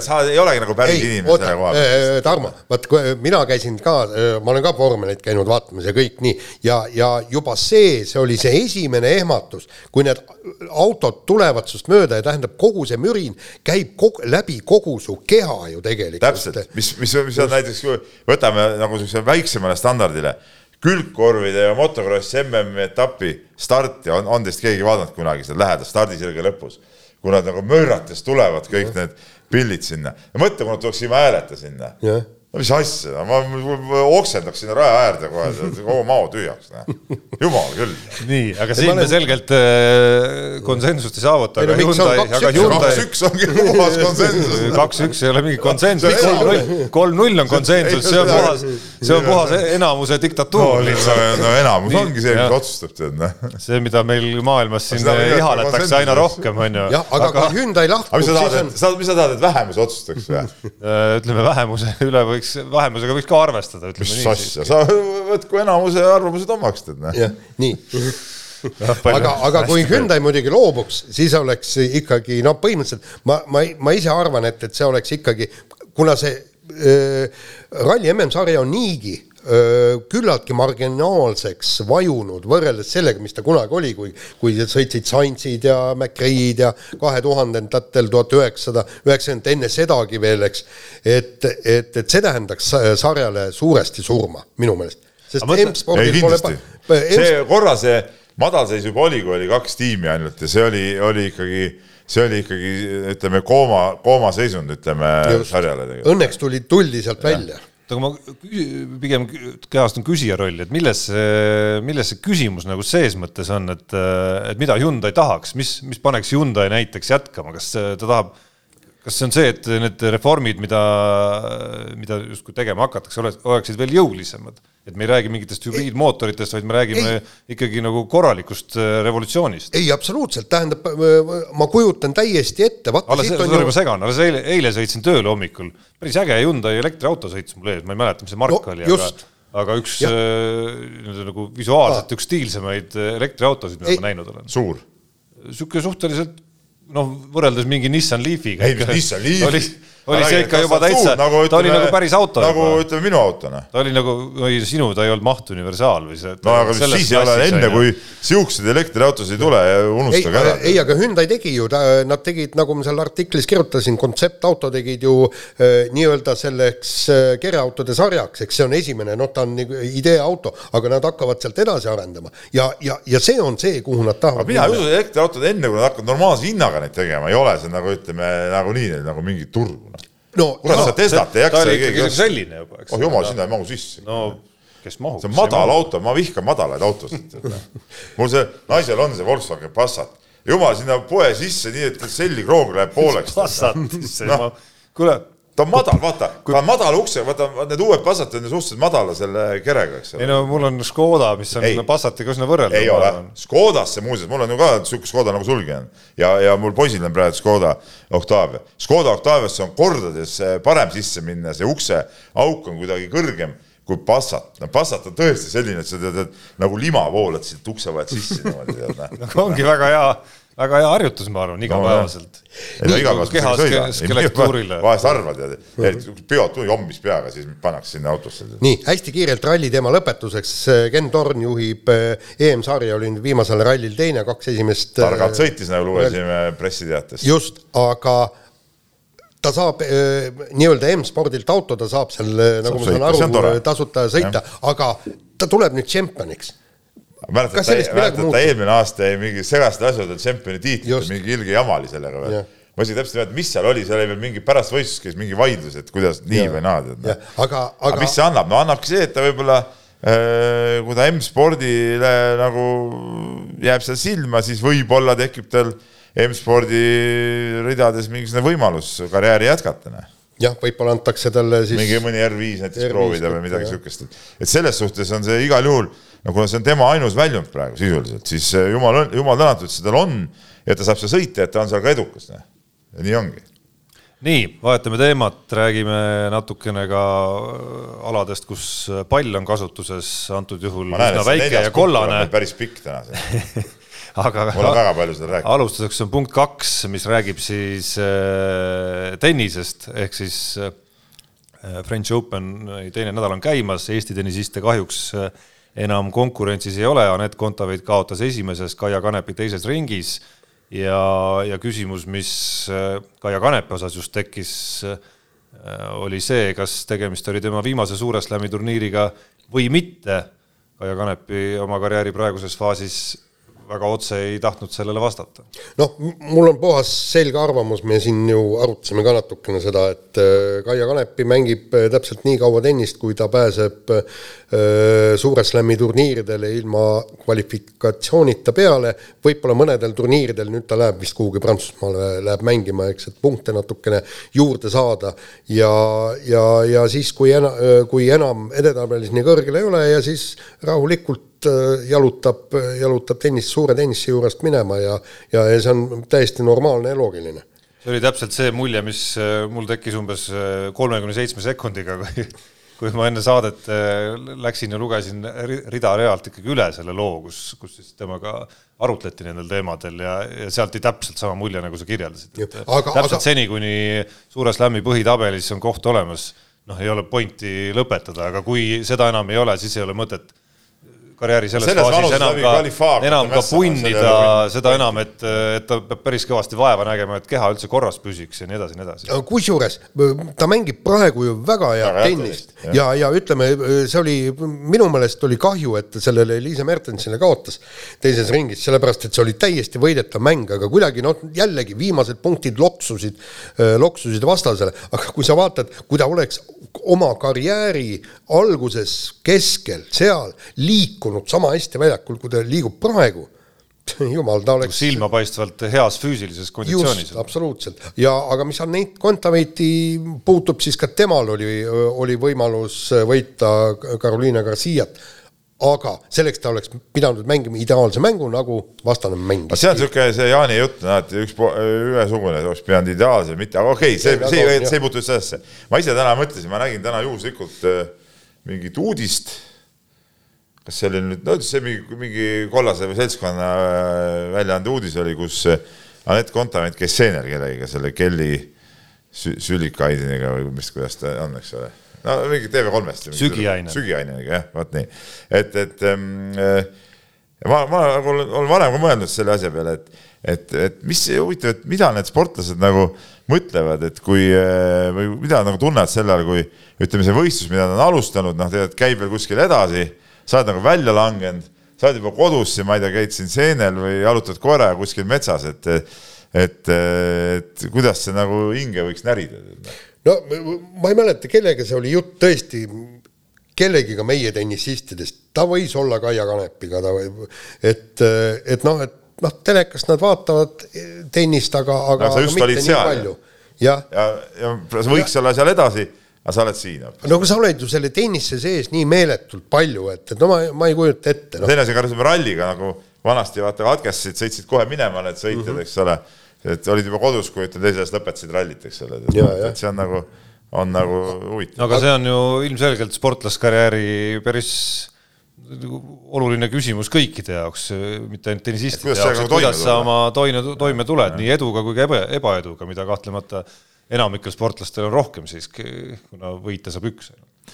sa ei olegi nagu päris inimene selle koha peal. Äh, Tarmo, vaat mina käisin ka, äh, ma olen ka vormelit käinud vaatamas ja kõik nii ja, ja juba see, see oli see esimene ehmatus, kui need autod tulevad sinust mööda ja tähendab, kogu see mürin käib kogu, läbi kogu su keha ju tegelikult. täpselt, mis, mis, mis on näiteks, võtame nagu niisuguse väiksemale standardile külgkorvide ja motokrossi MM-i etapi starti on, on teist keegi vaadanud kunagi seal lähedal stardisirge lõpus, kui nad nagu möörates tulevad kõik need pildid sinna. Ja mõtle, kui nad tuleks ilma hääleta sinna no mis asja, ma, ma oksendaks sinna raja äärde kohe, kogu mao tühjaks, jumal küll. nii, aga siin me selgelt äh, konsensust ei saavuta, kaks-üks ongi puhas konsensus. kaks-üks ei ole mingi konsensus, kolm-null, kolm-null on konsensus, see on puhas, see on puhas enamuse diktatuur lihtsalt. no enamus ongi see, mis otsustab, tead noh. see, mida meil maailmas siin ihaletakse aina rohkem, on ju. jah, aga kui Hyundai lahkub, siis on. mis sa tahad, et vähemus otsustaks või? Äh, ütleme, vähemuse üle võiks võiks, vähemusega võiks ka arvestada, ütleme mis nii. mis asja, sa võtku enamuse arvamused omaks, tead noh. jah, nii aga, aga kui Hyundai muidugi loobuks, siis oleks ikkagi noh, põhimõtteliselt ma, ma, ma ise arvan, et, et see oleks ikkagi, kuna see äh, ralli MM-sarja on niigi küllaltki marginaalseks vajunud võrreldes sellega, mis ta kunagi oli, kui, kui sõitsid Sainzid ja McRae'd ja kahe tuhandendatel, tuhat üheksasada üheksakümmend enne sedagi veel, eks. et, et, et see tähendaks sarjale suuresti surma, minu meelest. sest M-spordil pole see korra see madalseis juba oli, kui oli kaks tiimi ainult ja see oli, oli ikkagi see oli ikkagi, ütleme, kooma, koomaseisund, ütleme, sarjale. Õnneks tuli, tuldi sealt ja. välja aga ma pigem kehastan küsija rolli, et milles milles see küsimus nagu ses mõttes on, et, et mida Hyundai tahaks, mis, mis paneks Hyundai näiteks jätkama, kas ta tahab, kas see on see, et need reformid, mida, mida justkui tegema hakatakse, oleksid veel jõulisemad? Et me ei räägi mingitest hübriidmootoritest, vaid me räägime ei. ikkagi nagu korralikust äh, revolutsioonist. ei, absoluutselt, tähendab, ma kujutan täiesti ette. alles, sorry ju..., ma segan, alles eile, eile sõitsin tööle hommikul, päris äge Hyundai elektriauto sõitis mul ees, ma ei mäleta, mis see mark no, oli, aga aga üks äh, nagu visuaalselt ah. üks stiilsemaid äh, elektriautosid, mida ma näinud olen. suur? niisugune suhteliselt noh, võrreldes mingi Nissan Leafiga. ei, Nissan Leaf oli see ikka juba täitsa, nagu, ta oli nagu päris auto. nagu juba. ütleme minu auto noh. ta oli nagu, või sinu, ta ei olnud mahtuniversaal või see. no aga siis ei ole enne, kui siukseid elektriautosid ei tule ja unustage ära. ei, aga Hyundai tegi ju, nad tegid, nagu ma seal artiklis kirjutasin, kontseptauto tegid ju äh, nii-öelda selleks äh, kereautode sarjaks, eks see on esimene, noh, ta on nagu ideeauto, aga nad hakkavad sealt edasi arendama ja, ja, ja see on see, kuhu nad tahavad. mina ei usu, elektriautod enne, kui nad hakkavad normaalse hinnaga neid tegema, ei ole see nagu ütleme, nagunii nagu mingit turgu no kurat no,, sa Teslat ei jaksa. ta oli ikkagi selline juba, eks. oh jumal, sinna ei mahu sisse. no kes mahub. see on madal auto, ma vihkan madalaid autosid mul see naisel on see Volkswagen Passat, jumal sinna poe sisse, nii et selli kroog läheb pooleks. Passatisse no., kuule ta on madal, vaata ta on madala ukse, vaata need uued Passatid on suhteliselt madala selle kerega, eks ole. ei no mul on Škoda, mis on ei. Passatiga üsna võrreldav. ei ole, Škodasse muuseas, mul on ju ka sihuke Škoda nagu sulgi on ja, ja mul poisil on praegu Škoda Octavia. Škoda Octaviasse on kordades parem sisse minna, see ukse auk on kuidagi kõrgem kui Passat, no Passat on tõesti selline, et sa tead, nagu lima voolad siit ukse vahelt sisse niimoodi tead noh. ongi väga hea väga hea harjutus, ma arvan, igapäevaselt no,. ei no igapäevaselt skelettuurile. vahest arvad ja peod jommis peaga, siis pannakse sinna autosse. nii, hästi kiirelt ralli teema lõpetuseks. Ken Torn juhib eh, EM-sarja, oli nüüd viimasel rallil teine, kaks esimest. targalt sõitis, nagu lugesime pressiteatest. just, aga ta saab äh, nii-öelda M-spordilt auto, ta saab seal, nagu saab ma saan aru, tasuta sõita, aga ta tuleb nüüd tšempioniks mäletad, ta, mäletad, ta eelmine aasta jäi mingi segaste asjade tšempioni tiitlit, mingi ilge jama oli sellega veel. ma isegi täpselt ei mäleta, mis seal oli, seal oli veel mingi pärast võistlust käis mingi vaidlus, et kuidas nii ja. või naa, tead. aga, aga... aga mis see annab, no annabki see, et ta võib-olla äh, kui ta M-spordile nagu jääb seal silma, siis võib-olla tekib tal M-spordi ridades mingisugune võimalus karjääri jätkata, noh jah, võib-olla antakse talle siis mingi mõni R5 näiteks R5 proovida või midagi niisugust, et selles suhtes on see igal juhul no kuna see on tema ainus väljund praegu sisuliselt, siis eh, jumal, jumal tänatud, et see tal on ja ta saab seal sõita, et ta on seal ka edukas. ja nii ongi. nii, vahetame teemat, räägime natukene ka äh, aladest, kus pall on kasutuses, antud juhul näen, üsna väike ja kollane. päris pikk täna see aga mul on väga palju seda rääkida. alustuseks on punkt kaks, mis räägib siis äh, tennisest ehk siis äh, French Open teine nädal on käimas, Eesti tennisiste kahjuks äh, enam konkurentsis ei ole, Anett Kontaveit kaotas esimeses, Kaia Kanepi teises ringis ja, ja küsimus, mis äh, Kaia Kanepi osas just tekkis, äh, oli see, kas tegemist oli tema viimase Suure Slami turniiriga või mitte. Kaia Kanepi oma karjääri praeguses faasis väga otse ei tahtnud sellele vastata. noh, mul on puhas selge arvamus, me siin ju arutasime ka natukene seda, et äh, Kaia Kanepi mängib äh, täpselt nii kaua tennist, kui ta pääseb äh, Suure Slami turniiridele ilma kvalifikatsioonita peale, võib-olla mõnedel turniiridel, nüüd ta läheb vist kuhugi Prantsusmaale, läheb mängima, eks, et punkte natukene juurde saada ja, ja, ja siis, kui ena-, kui enam edetabelis nii kõrgel ei ole ja siis rahulikult jalutab, jalutab tennist suure tennise juurest minema ja, ja, ja see on täiesti normaalne ja loogiline. see oli täpselt see mulje, mis äh, mul tekkis umbes äh, kolmekümne seitsme sekundiga, kui kui ma enne saadet läksin ja lugesin rida-realt ikkagi üle selle loo, kus, kus siis temaga arutleti nendel teemadel ja, ja sealt jäi täpselt sama mulje, nagu sa kirjeldasid. täpselt aga... seni, kuni Suure Slami põhitabelis on koht olemas, noh, ei ole pointi lõpetada, aga kui seda enam ei ole, siis ei ole mõtet karjääri selles, selles faasis enam ka, enam ka punnida, seda enam, et, et ta peab päris kõvasti vaeva nägema, et keha üldse korras püsiks ja nii edasi nii edasi. kusjuures ta mängib praegu ju väga head tennist. ja, ja, ja ütleme, see oli, minu meelest oli kahju, et sellele Liise Mertensile kaotas teises ringis, sellepärast et see oli täiesti võidetav mäng, aga kuidagi noh, jällegi viimased punktid loksusid, loksusid vastasele, aga kui sa vaatad, kui ta oleks oma karjääri alguses, keskel, seal liikunud sama hästi väljakul, kui ta liigub praegu jumal, ta oleks. silmapaistvalt heas füüsilises konditsioonis. absoluutselt ja, aga mis Anett Kontaveiti puutub, siis ka temal oli, oli võimalus võita Carolina Garciat aga selleks ta oleks pidanud mängima ideaalse mängu, nagu vastane mängis. see on niisugune see Jaani jutt, noh, et üks ühesugune oleks pidanud ideaalse, mitte, aga okei okay,, see, see, see, see, ei puutu sellesse. ma ise täna mõtlesin, ma nägin täna juhuslikult äh, mingit uudist, kas see oli nüüd, no see mingi, mingi kollase või seltskonna äh, väljaande uudis oli, kus äh, Anett Kontaveit käis seener kellegiga, selle Kelly Sülikaidiniga või mis, kuidas ta on, eks ole no mingi TV3-st. sügiaine. sügiainega jah, vot nii, et, et ähm, ma, ma olen, olen varem ka mõelnud selle asja peale, et, et, et mis huvitav, et mida need sportlased nagu mõtlevad, et kui või mida nagu tunnevad sel ajal, kui ütleme, see võistlus, mida nad on alustanud, noh, tegelikult käib veel kuskil edasi, sa oled nagu välja langenud, sa oled juba kodus siin, ma ei tea, käid siin seenel või jalutad koeraga kuskil metsas, et et, et kuidas see nagu hinge võiks närida no ma ei mäleta, kellega see oli jutt, tõesti, kellegiga meie tennisistidest, ta võis olla Kaia Kanepiga, ta võib, et, et noh, et noh, telekast nad vaatavad tennist, aga, aga no, sa just olid seal. ja, ja, ja sa võiks ja. olla seal edasi aga sa oled siin hoopis. no aga sa oled ju selle tennise sees nii meeletult palju, et, et no ma, ma ei kujuta ette no.. teine asi, ka ralliga nagu vanasti vaata katkestasid, sõitsid kohe minema need sõitjad mm, -hmm. eks ole et olid juba kodus, kui ütleme, teises lõpetasid rallit, eks ole, et see on nagu on nagu huvitav. no aga see on ju ilmselgelt sportlaskarjääri päris oluline küsimus kõikide jaoks, mitte ainult tennisistide jaoks, et kuidas sa oma toime, toime tuled nii eduga kui ka eba, ebaeduga, mida kahtlemata enamikel sportlastel on rohkem siiski, kuna võita saab üks.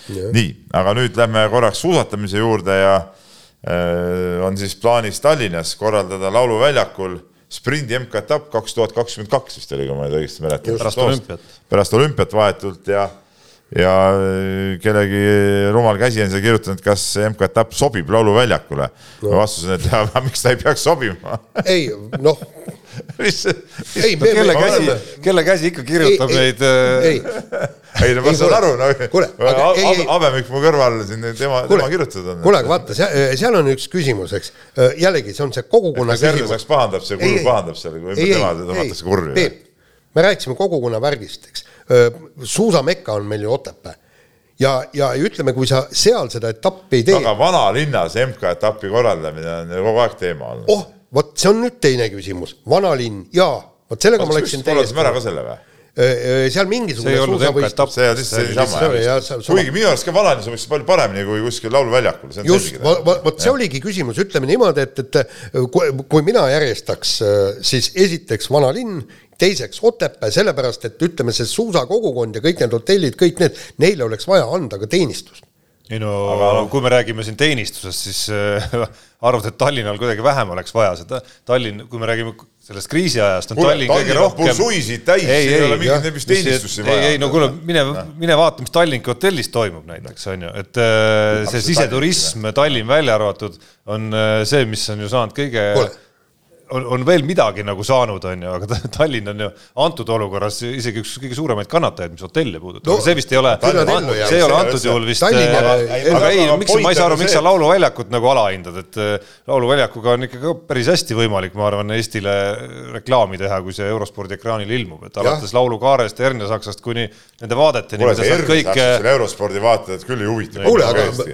nii, aga nüüd lähme korraks suusatamise juurde ja äh, on siis plaanis Tallinnas korraldada lauluväljakul sprindi MK-etapp kaks tuhat kakskümmend kaks vist oli, kui ma nüüd õigesti mäletan. pärast olümpiat. pärast olümpiat vahetult ja ja kellegi rumal käsi on siia kirjutanud, kas MK-etapp sobib lauluväljakule no.. vastus on, et ja, miks ta ei peaks sobima ei noh mis, ei, no, kelle käsi, kelle käsi ikka kirjutab ei, neid? ei, äh, ei no ma saan aru, no Habemik mu kõrval siin, tema, tema kirjutatud on. kuule, aga vaata, seal on üks küsimus, eks. jällegi, see on see kogukonna küsimus. kas pahandab see, kurv pahandab seal, kui tema tõmmatakse kurvi? Peep, me rääkisime kogukonna värgist, eks suusamekka on meil ju Otepää ja, ja ütleme, kui sa seal seda etappi ei tee. aga vanalinnas MK-etappi korraldamine on ju kogu aeg teema olnud. oh, vot see on nüüd teine küsimus, vanalinn jaa, vot sellega Oks, ma läksin korraldasime ära ka selle või? seal mingisugune suusavõistlus. see on lihtsalt niisama. kuigi minu arust ka vanalinnas sobiks palju paremini kui kuskil lauluväljakul. just, vot see oligi küsimus, ütleme niimoodi, et, et kui, kui mina järjestaks, siis esiteks vanalinn, teiseks Otepää, sellepärast et ütleme, see suusakogukond ja kõik need hotellid, kõik need, neile oleks vaja anda ka teenistust ei no aga kui me räägime siin teenistusest, siis äh, arvad, et Tallinnal kuidagi vähem oleks vaja seda, Tallinn, kui me räägime sellest kriisiajast, on kuule, Tallinn kõige rohkem. suisid täis, ei, ei ole mingit nendest teenistusi vaja. ei, ei no kuule, mine, mine vaata, mis Tallinki hotellis toimub näiteks on ju, et äh, see siseturism, Tallinn välja arvatud, on äh, see, mis on ju saanud kõige kuule on, on veel midagi nagu saanud, on ju, aga Tallinn on ju antud olukorras isegi üks kõige suuremaid kannatajaid, mis hotelle puudutab no,, aga see vist ei ole, see ei ole antud juhul vist, aga, aga ei, miks, ma ei saa aru, miks sa lauluväljakut nagu alahindad, et äh, lauluväljakuga on ikka ka päris hästi võimalik, ma arvan, Eestile reklaami teha, kui see eurospordi ekraanil ilmub, et alates laulukaarest, Hernesaksast kuni nende vaadeteni. kuule, see Hernesaksas kõik... eurospordi vaatajad küll ei huvita.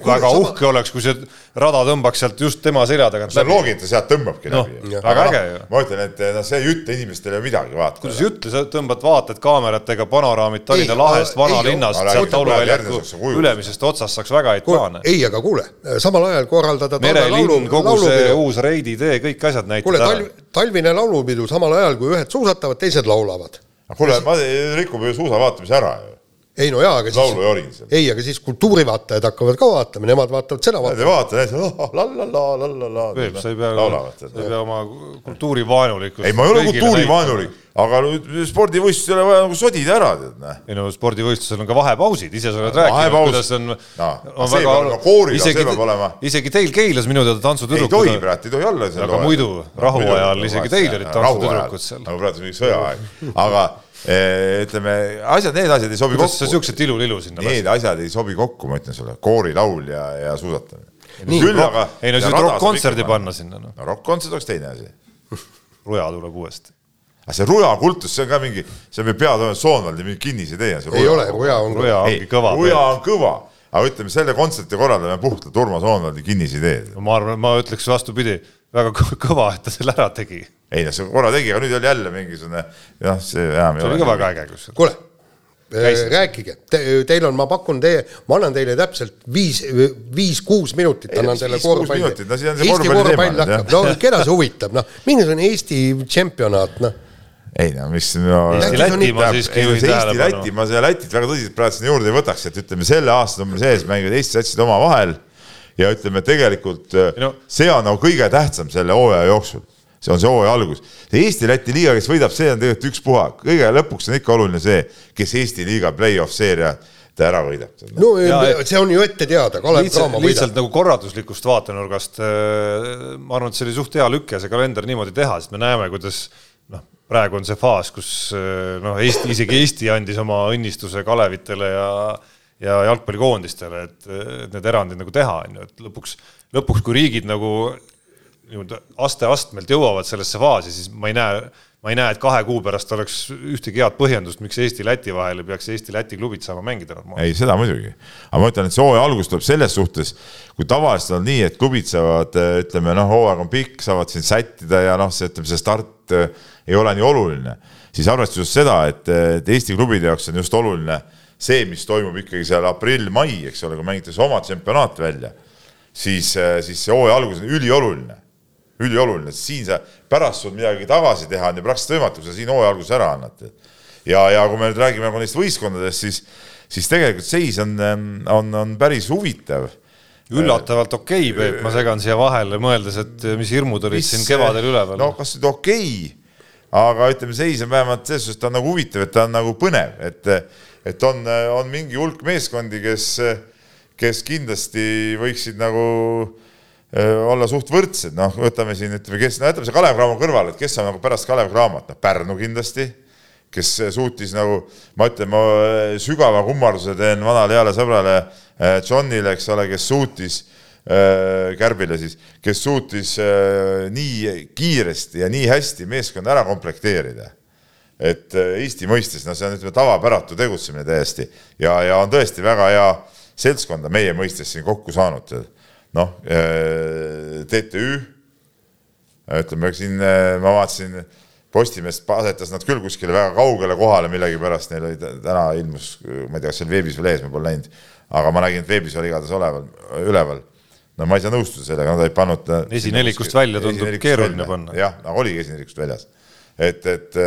väga uhke oleks, kui see rada tõmbaks sealt just tema selja tagant läbi. see on loogiline, ta sealt tõmbabki läbi. väga äge ju. ma ütlen, et noh, see ei ütle inimestele midagi, vaata. kuidas ei ütle, sa tõmbad vaatad kaameratega panoraamid Tallinna lahest, vanalinnast, sealt lauluväljaku ülemisest otsast saaks väga häid plaane. ei, aga kuule, samal ajal korraldada merelinn, kogu see uus Reidi tee, kõik asjad näitavad ära. talvine laulupidu samal ajal, kui ühed suusatavad, teised laulavad. kuule, ma rikub ju suusa vaatamise ära ju ei no jaa, aga siis, ei, aga siis kultuurivaatajad hakkavad ka vaatama, nemad vaatavad seda vaatama. Nad ei vaata, need la la la la la la. Peep, sa ei pea, sa ei pea oma kultuurivaenulikkust. ei, ma ei ole kultuurivaenulik, aga spordivõistlustel ei ole vaja nagu sodida ära, tead näe. ei no spordivõistlusel on ka vahepausid, ise sa oled rääkinud, kuidas on no,. on väga, kooriga, see peab olema. isegi teil Keilas minu teada tantsutüdrukud. ei tohi, kurat, ei tohi olla. aga muidu rahuajal isegi teil olid tantsutüdrukud seal. nagu praegu mingi sõjaaeg, aga ütleme, asjad, need asjad ei sobi Kuidas kokku. sa siukse tilulilu sinna Need asjad ei sobi kokku, ma ütlen sulle, koorilaul ja, ja suusatamine. küll aga. ei no siis rokk-kontserdi panna sinna noh. no rokk-kontsert oleks teine asi Ruja tuleb uuesti. aga see Ruja kultus, see on ka mingi, see on peatoimetaja Soonvaldi mingi kinnisidee on see. ei ole, Ruja on, Ruja ongi kõva. Ruja on kõva aga ütleme, selle kontserti korraldamine puhtalt Urmas Soonvaldi kinnisidee. ma arvan, ma ütleks vastupidi, väga kõva, et ta selle ära tegi ei noh, see korra tegi, aga nüüd oli jälle mingisugune noh, see enam ei ole. see oli ka väga äge kusjuures. kuule äh, rääkige Te,, teil on, ma pakun teie, ma annan teile täpselt viis, viis-kuus minutit annan teile korvpalli. No, Eesti korvpall hakkab, no keda see huvitab, noh, mingisugune Eesti tšempionaat, noh ei no mis no, Eesti-Läti ma siiski juhin tähelepanu. Eesti-Läti, ma seda Lätit väga tõsiselt praegu sinna juurde ei võtaks, et ütleme, selle aasta number sees mängivad Eesti satsid omavahel ja ütleme tegelikult no. see on nagu kõige tähtsam selle hooaja jooksul see on see hooaja algus. Eesti-Läti liiga, kes võidab, see on tegelikult ükspuha, kõige lõpuks on ikka oluline see, kes Eesti liiga play-off seeria ta ära võidab. no ja, see on ju ette teada, Kalev Cramo võidab. lihtsalt nagu korralduslikust vaatenurgast äh, ma arvan, et see oli suht hea lüke, see kalender niimoodi teha, sest me näeme, kuidas noh, praegu on see faas, kus äh, noh, Eesti, isegi Eesti andis oma õnnistuse Kalevitele ja ja jalgpallikoondistele, et, et need erandid nagu teha, on ju, et lõpuks, lõpuks kui riigid nagu nii-öelda aste-astmelt jõuavad sellesse faasi, siis ma ei näe, ma ei näe, et kahe kuu pärast oleks ühtegi head põhjendust, miks Eesti-Läti vahel ei peaks Eesti-Läti klubid saama mängida normaalselt. ei, seda muidugi, aga ma ütlen, et see hooaja algus tuleb selles suhtes, kui tavaliselt on nii, et klubid saavad, ütleme noh, hooaeg on pikk, saavad siin sättida ja noh, see ütleme, see start eh, ei ole nii oluline, siis arvestades seda, et, et Eesti klubide jaoks on just oluline see, mis toimub ikkagi seal aprill-mai, eks ole, kui mängitakse oma tsempionaat välja, siis, siis see hooaja algus on ülioluline, ülioluline, sest siin sa pärast sul midagi tagasi teha on ju praktiliselt võimatu, kui sa siin hooaja alguses ära annad. ja, ja kui me nüüd räägime nagu neist võistkondadest, siis, siis tegelikult seis on, on, on päris huvitav üllatavalt okei okay,, Peep, ma segan siia vahele, mõeldes, et mis hirmud olid mis, siin kevadel üleval. no kas nüüd okei okay,, aga ütleme, seis on vähemalt selles suhtes, ta on nagu huvitav, et ta on nagu põnev, et, et on, on mingi hulk meeskondi, kes, kes kindlasti võiksid nagu äh, olla suht võrdsed, noh, võtame siin, ütleme, kes, no jätame see Kalev Cramo kõrvale, et kes on nagu pärast Kalev Cramot, noh, Pärnu kindlasti, kes suutis nagu, ma ütlen, ma sügava kummarduse teen vanale heale sõbrale Äh, Johnile, eks ole, kes suutis äh, Kärbile siis, kes suutis äh, nii kiiresti ja nii hästi meeskonda ära komplekteerida. et Eesti mõistes, no see on ütleme tavapäratu tegutsemine täiesti ja, ja on tõesti väga hea seltskonda meie mõistes siin kokku saanud. Noh, TTÜ, ütleme siin ma vaatasin, Postimees asetas nad küll kuskile väga kaugele kohale millegipärast, neil oli täna ilmus, ma ei tea, kas see on veebis veel ees, ma pole näinud aga ma nägin, et veebis oli igatahes oleval, üleval. no ma ei saa nõustuda sellega, nad olid pannud. esinelikust välja tundub keeruline panna. jah, aga oligi esinelikust väljas. et, et,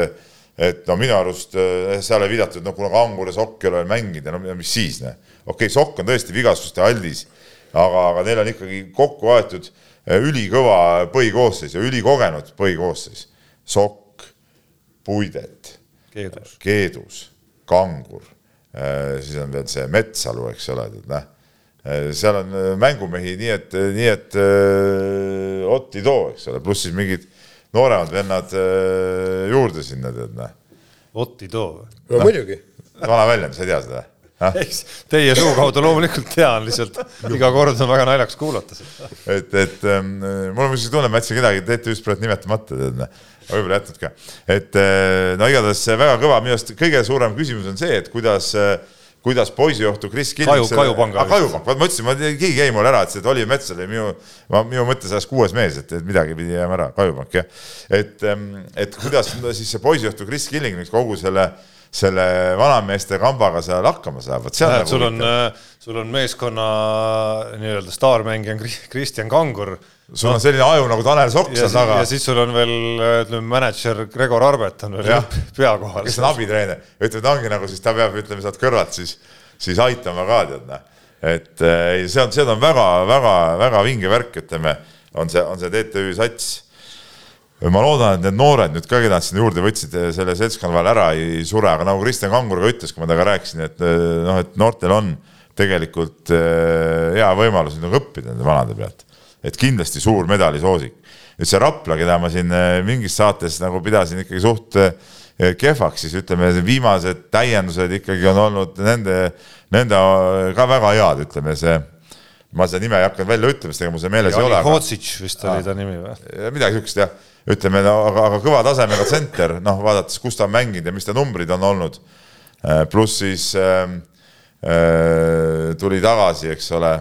et no minu arust seal ei viidatud, no kuna Kangur ja Sokk ei ole mänginud ja no mis siis, noh. okei okay,, Sokk on tõesti vigastuste aldis, aga, aga neil on ikkagi kokku aetud eh, ülikõva põhikoosseis ja ülikogenud põhikoosseis. Sokk, Puidet, Keedus, Kangur Äh, siis on veel see Metsalu, eks ole, tead näh. Äh, seal on äh, mängumehi nii et, nii et Ott ei too, eks ole, pluss siis mingid nooremad vennad juurde sinna, tead näh. Ott ei too? no muidugi. vana väljend, sa ei tea seda? Eks teie suu kaudu loomulikult tean, lihtsalt iga kord on väga naljakas kuulata seda. et, et ähm, mul on muidugi tunne, ma jätsin kedagi TTÜ-st praegu nimetamata, tead võib-olla jätnud ka. et eh, no igatahes väga kõva, minu arust kõige suurem küsimus on see, et kuidas kuidas poisijohtu Kris Killing Kaju, Kajupanga ah,. Kajupank, vot ma ütlesin, ma, keegi jäi mul ära, et see Oliver Metsal oli minu, minu mõttes ajas kuues mees, et, et midagi pidi jääma ära, Kajupank jah. et, et kuidas siis see poisijohtu Kris Killing kogu selle selle vanameeste kambaga seal hakkama saab, vot seal. Nagu sul on, sul on meeskonna nii-öelda staarmängija Kristjan Kangur sul on selline aju nagu Tanel Sokk seal taga. ja siis sul on veel, ütleme, mänedžer Gregor Arbet on veel pea kohal. kes on abitreener, ütleme, ta ongi nagu siis, ta peab, ütleme, sealt kõrvalt siis, siis aitama ka, tead, noh. et ei, see on, see on väga-väga-väga vinge värk, ütleme, on see, on see TTÜ sats. Ma loodan, et need noored nüüd ka, keda nad sinna juurde võtsid, selle seltskonna vahel ära ei sure, aga nagu Kristjan Kangur ka ütles, kui ma temaga rääkisin, et noh, et noortel on tegelikult hea võimalus nagu õppida nende vanade pealt et kindlasti suur medalisoosik. nüüd see Rapla, keda ma siin mingis saates nagu pidasin ikkagi suht kehvaks, siis ütleme, viimased täiendused ikkagi on olnud nende, nende ka väga head, ütleme see ma seda nime ei hakanud välja ütlema, sest ega mul see meeles ja ei ole. Hotsic vist oli ta nimi või? midagi siukest jah, ütleme no, aga, aga kõva tasemega tsenter, noh, vaadates, kus ta on mänginud ja mis ta numbrid on olnud. pluss siis äh, äh, tuli tagasi, eks ole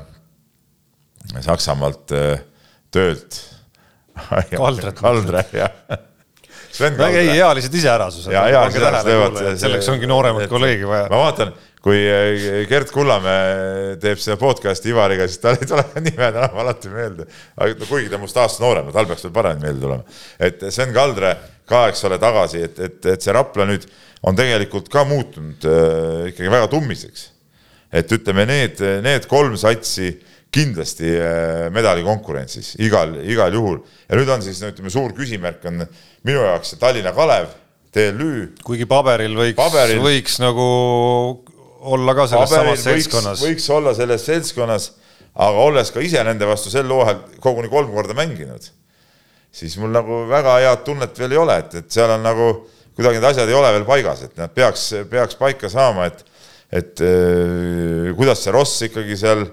Saksamaalt äh, töölt. Kaldret. Kaldre, jah. väga ei, ealised iseärasused. selleks ongi nooremat kolleegi vaja. ma vaatan, kui äh, Gerd Kullamäe teeb seda podcast'i Ivariga, siis tal ei tule nimed enam alati meelde. No, kuigi ta must aasta noorem, tal peaks veel paremini meelde tulema. et Sven Kaldre ka, eks ole, tagasi, et, et, et see Rapla nüüd on tegelikult ka muutunud äh, ikkagi väga tummiseks. et ütleme, need, need kolm satsi kindlasti äh, medalikonkurentsis igal, igal juhul. ja nüüd on siis no ütleme, suur küsimärk on minu jaoks see Tallinna Kalev, TLÜ. kuigi paberil võiks võiks nagu olla ka selles samas seltskonnas. võiks olla selles seltskonnas, aga olles ka ise nende vastu sel hooajal koguni kolm korda mänginud, siis mul nagu väga head tunnet veel ei ole, et, et seal on nagu kuidagi need asjad ei ole veel paigas, et nad peaks, peaks paika saama, et, et äh, kuidas see Ross ikkagi seal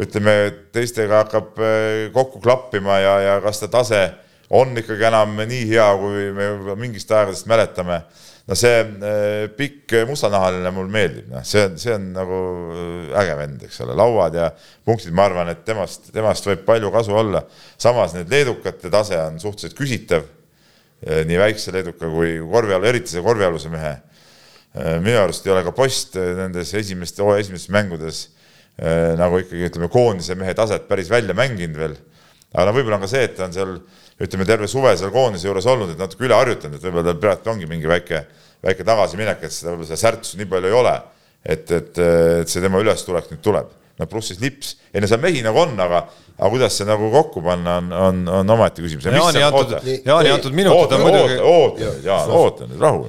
ütleme, teistega hakkab äh, kokku klappima ja, ja kas ta tase on ikkagi enam nii hea, kui me mingist aegadest mäletame. No see äh, pikk mustanahaline mulle meeldib, noh, see on, see on nagu äh, äge vend, eks ole, lauad ja punktid, ma arvan, et temast, temast võib palju kasu olla. samas need leedukate tase on suhteliselt küsitav. nii väikse leeduka kui korvialu, eriti see korvialuse mehe minu arust ei ole ka Post nendes esimeste, hooaja esimestes mängudes nagu ikkagi ütleme, koondise mehe taset päris välja mänginud veel. Aga no võib-olla on ka see, et ta on seal ütleme, terve suve seal koondise juures olnud, et natuke üle harjutanud, et võib-olla tal praegu ongi mingi väike, väike tagasiminek, et seda võib-olla seda särtsust nii palju ei ole. et, et, et see tema ülestulek nüüd tuleb no pluss siis lips, ei no seal mehi nagu on, aga, aga kuidas see nagu kokku panna, on, on, on omaette küsimus. Jaani antud, Jaani antud minutid on muidugi. oota, Jaan, oota nüüd, rahu.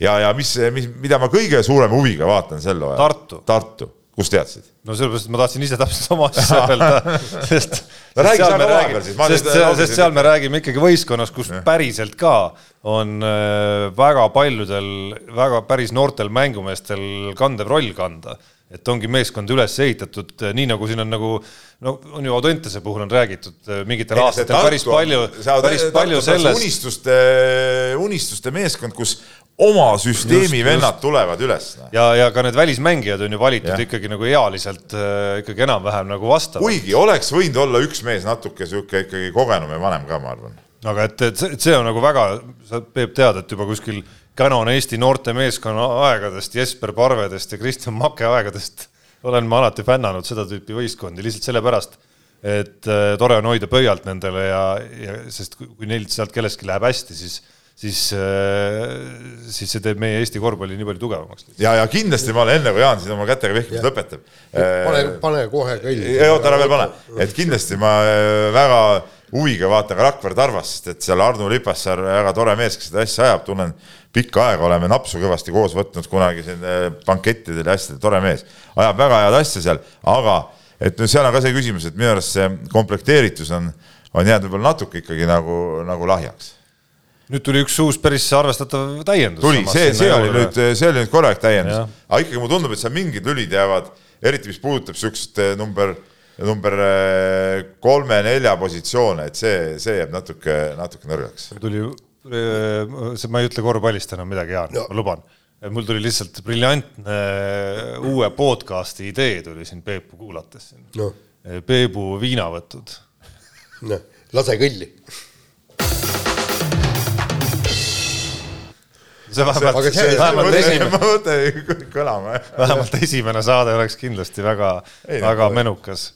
ja, ja mis, mis, mida ma kõige suurema huviga vaatan sel ajal. Tartu. Tartu, kust teadsid? no sellepärast, et ma tahtsin ise täpselt sama asja öelda, sest no räägi seal vahepeal siis. sest, sest seal me räägime ikkagi võistkonnas, kus ja. päriselt ka on äh, väga paljudel, väga päris noortel mängumeestel kandev roll kanda et ongi meeskond üles ehitatud eh, nii nagu siin on nagu no on ju Audentese puhul on räägitud mingitel aastatel päris palju, päris palju sellest. unistuste, unistuste meeskond, kus oma süsteemi just, vennad just. tulevad üles. Noh. ja, ja ka need välismängijad on ju valitud ja. ikkagi nagu ealiselt äh, ikkagi enam-vähem nagu vastavad. kuigi oleks võinud olla üks mees natuke sihuke ikkagi kogenum ja vanem ka, ma arvan. aga et, et see, on nagu väga, sa Peep tead, et juba kuskil Canon Eesti noortemeeskonna aegadest, Jesper Parvedest ja Kristjan Make aegadest olen ma alati fännanud seda tüüpi võistkondi lihtsalt sellepärast, et äh, tore on hoida pöialt nendele ja, ja sest kui, kui neil sealt kellestki läheb hästi, siis siis äh,, siis see teeb meie Eesti korvpalli nii palju tugevamaks. ja, ja kindlasti ma olen enne, kui Jaan siin oma kätega vehkimist lõpetab. pane, pane kohe kõlli. oota, ära veel pane, et kindlasti ma äh, väga huviga vaatan ka Rakvere Tarvast, et seal Arno Lipassaar, väga tore mees, kes seda asja ajab, tunnen pikka aega, oleme napsu kõvasti koos võtnud kunagi siin äh, bankettidel ja asjadel, tore mees. ajab väga head asja seal, aga et no seal on ka see küsimus, et minu arust see komplekteeritus on, on jäänud võib-olla natuke ikkagi nagu, nagu lahjaks nüüd tuli üks uus päris arvestatav täiendus. tuli, see, see oli nüüd, see oli nüüd korralik täiendus, aga ikkagi mulle tundub, et seal mingid lülid jäävad, eriti mis puudutab siukest äh, number number äh, kolme-nelja positsioone, et see, see jääb natuke, natuke nõrgaks. tuli, see, ma ei ütle korvpallist enam midagi, Jaan no., ma luban. mul tuli lihtsalt briljantne uue podcast'i idee tuli siin Peepu kuulates no.. Peebu viinavõtud. noh, lase kõlli see vähemalt, vähemalt esimene, kõlama. vähemalt esimene saade oleks kindlasti väga, väga menukas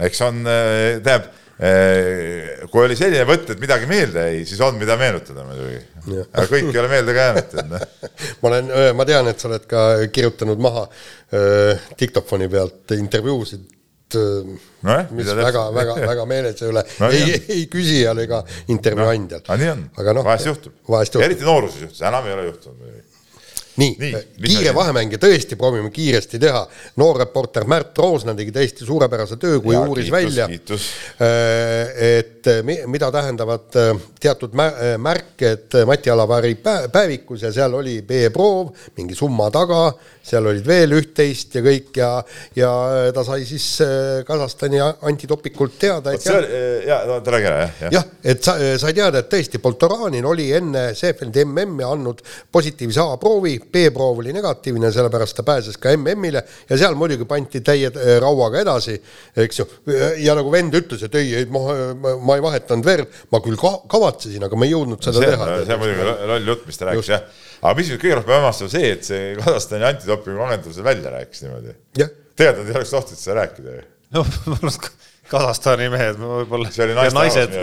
eks on, äh, tähendab, äh, kui oli selline võtt, et midagi meelde jäi, siis on, mida meenutada muidugi. aga kõik ei ole meelde ka jäänud, et noh. ma olen, ma tean, et sa oled ka kirjutanud maha äh, diktofoni pealt intervjuusid no, mis väga-väga, väga meeles ei ole. No, ei, ei küsijal ega intervjuu andjal no,. nii on, no, vahest juhtub. eriti nooruses juhtus, enam ei ole juhtunud nii, nii, kiire vahemäng ja tõesti proovime kiiresti teha. noor reporter Märt Roosna tegi täiesti suurepärase töö, kui ja, uuris kiitus, välja, äh, et mida tähendavad äh, teatud märked Mati Alavari päevikus ja seal oli B-proov, mingi summa taga, seal olid veel üht-teist ja kõik ja, ja ta sai siis Kasahstani antitopikult teada. see oli, ja no räägi ära, jah. jah, et sa, sai teada, et tõesti, Poltoranin oli enne Seefeldi MM-i andnud positiivse A-proovi B-proov oli negatiivne, sellepärast ta pääses ka MM-ile ja seal muidugi pandi täie äh, rauaga edasi, eks ju. ja nagu vend ütles, et ei, ei ma, ma, ma ei vahetanud verd, ma küll ka, kavatsesin, aga ma ei jõudnud seda see, teha. see on muidugi loll jutt, mis ta rääkis, jah. aga mis kõige rohkem hämmastav see, et see Kasahstani antidopingu agentuur selle välja rääkis niimoodi. tegelikult nad ei oleks tohtinud seda rääkida ju. noh, Kasahstani mehed võib-olla ja naised,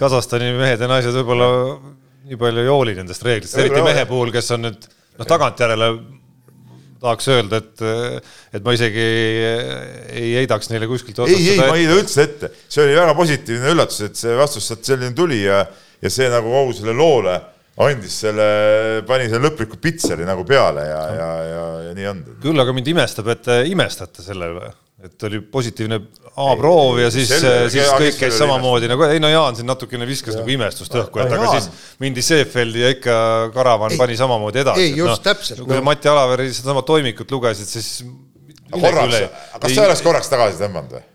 Kasahstani mehed ja naised võib-olla nii palju ei hooli nendest reeglitest, eriti mehe puhul, kes on nüüd noh, tagantjärele tahaks öelda, et, et ma isegi ei heidaks neile kuskilt ei, ei, ma ei heida üldse ette, see oli väga positiivne üllatus, et see vastus sealt selline tuli ja, ja see nagu kogu selle loole andis selle, pani selle lõpliku pitseri nagu peale ja, ja, ja, ja nii on. küll aga mind imestab, et te imestate selle üle et oli positiivne A-proov ja siis, siis kõik käis samamoodi nagu, ei no Jaan siin natukene viskas ja. nagu imestust õhku, et aga Jaan. siis mindi Seefeldi ja ikka Karavan ei, pani samamoodi edasi. ei, just no, täpselt. kui no. Mati Alaveri sedasama toimikut lugesid, siis. korraks, kas sa oleks korraks tagasi tõmmanud või?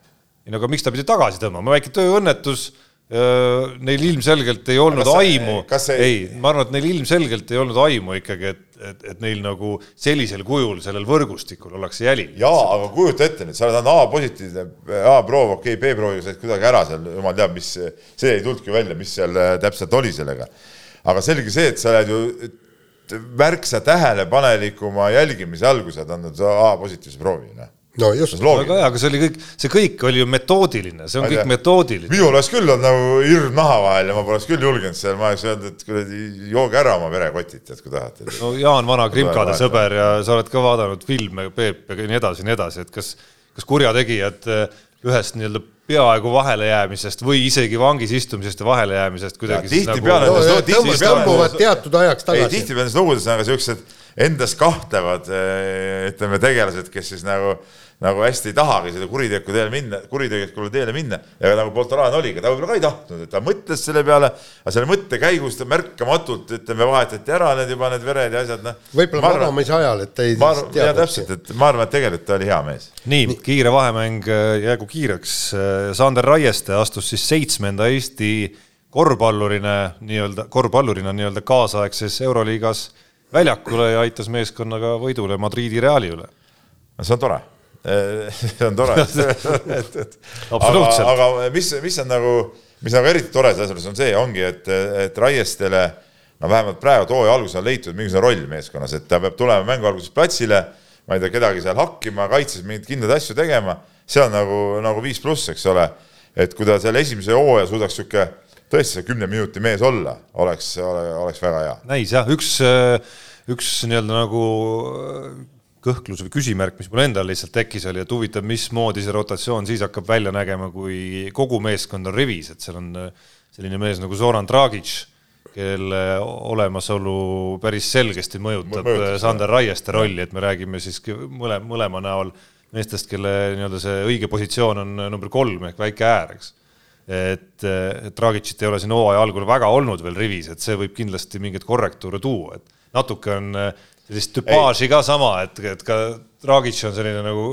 ei no aga miks ta pidi tagasi tõmbama, väike tööõnnetus Neil ilmselgelt ei olnud see, aimu, ei, ei, ma arvan, et neil ilmselgelt ei olnud aimu ikkagi, et, et, et neil nagu sellisel kujul sellel võrgustikul ollakse jälil. jaa, aga kujuta ette nüüd, sa oled A-positiivne, A-proov, okei okay,, B-proovi said kuidagi ära seal, jumal teab, mis, see ei tulnudki välja, mis seal äh, täpselt oli sellega. aga selge see, et sa oled ju märksa tähelepanelikuma jälgimise oled andnud A-positiivse proovi, noh no just. väga hea, aga see oli kõik, see kõik oli ju metoodiline, see on kõik metoodiline. minul oleks küll olnud nagu hirm naha vahel ja ma poleks küll julgenud seal, ma oleks öelnud, et kuradi jooge ära oma verekotid, tead, kui tahate. no Jaan Vana Krimkade sõber ja sa oled ka vaadanud filme, Peep ja nii edasi ja nii edasi, et kas, kas kurjategijad eh, ühest nii-öelda peaaegu vahelejäämisest või isegi vangis istumisest ja vahelejäämisest kuidagi. tihtipeale nagu, tõmbuvad teatud ajaks tagasi. tihtipeale nendes lugudes on ka siuksed endas kahtlevad, eh, ütleme, tegelased, kes siis nagu nagu hästi ei tahagi seda kuritegelikku teele minna, kuritegelikule teele minna ja nagu Poltoran oligi, ta võib-olla ka ei tahtnud, et ta mõtles selle peale, aga selle mõtte käigus ta märkamatult, ütleme, vahetati ära need juba need vered ja asjad, noh. võib-olla magamise ajal, et ei arvan, jaa, täpselt, et ma arvan, et tegelikult ta oli hea mees. nii, nii., kiire vahemäng äh, jäägu kiireks. Äh, Sander Raieste astus siis seitsmenda Eesti korvpallurina nii-öelda, korvpallurina nii-öelda kaasaegses Euroliigas väljakule ja aitas meeskonnaga võidule Madridi Reali üle. no see on tore see on tore aga, aga mis, mis on nagu, mis nagu eriti tore selles mõttes on see, ongi, et, et Raiestele no vähemalt praegu hooaja alguses on leitud mingisugune roll meeskonnas, et ta peab tulema mängu alguses platsile, ma ei tea, kedagi seal hakkima, kaitses mingeid kindlaid asju tegema, see on nagu, nagu viis pluss, eks ole. et kui ta selle esimese hooaja suudaks sihuke tõesti see kümne minuti mees olla, oleks, oleks väga hea. näis jah, üks, üks nii-öelda nagu kõhklus või küsimärk, mis mul endal lihtsalt tekkis, oli, et huvitav, mismoodi see rotatsioon siis hakkab välja nägema, kui kogu meeskond on rivis, et seal on äh, selline mees nagu Zoran Dragic, kelle olemasolu päris selgesti mõjutab Mõjutas, äh, Sander Raieste rolli, et me räägime siis mõle, mõlema näol meestest, kelle nii-öelda see õige positsioon on äh, number kolm ehk väike äär, eks. et, et Dragicit ei ole siin hooaja algul väga olnud veel rivis, et see võib kindlasti mingeid korrektuure tuua, et natuke on sellist tüpaaži ka sama, et, et ka Dragic on selline nagu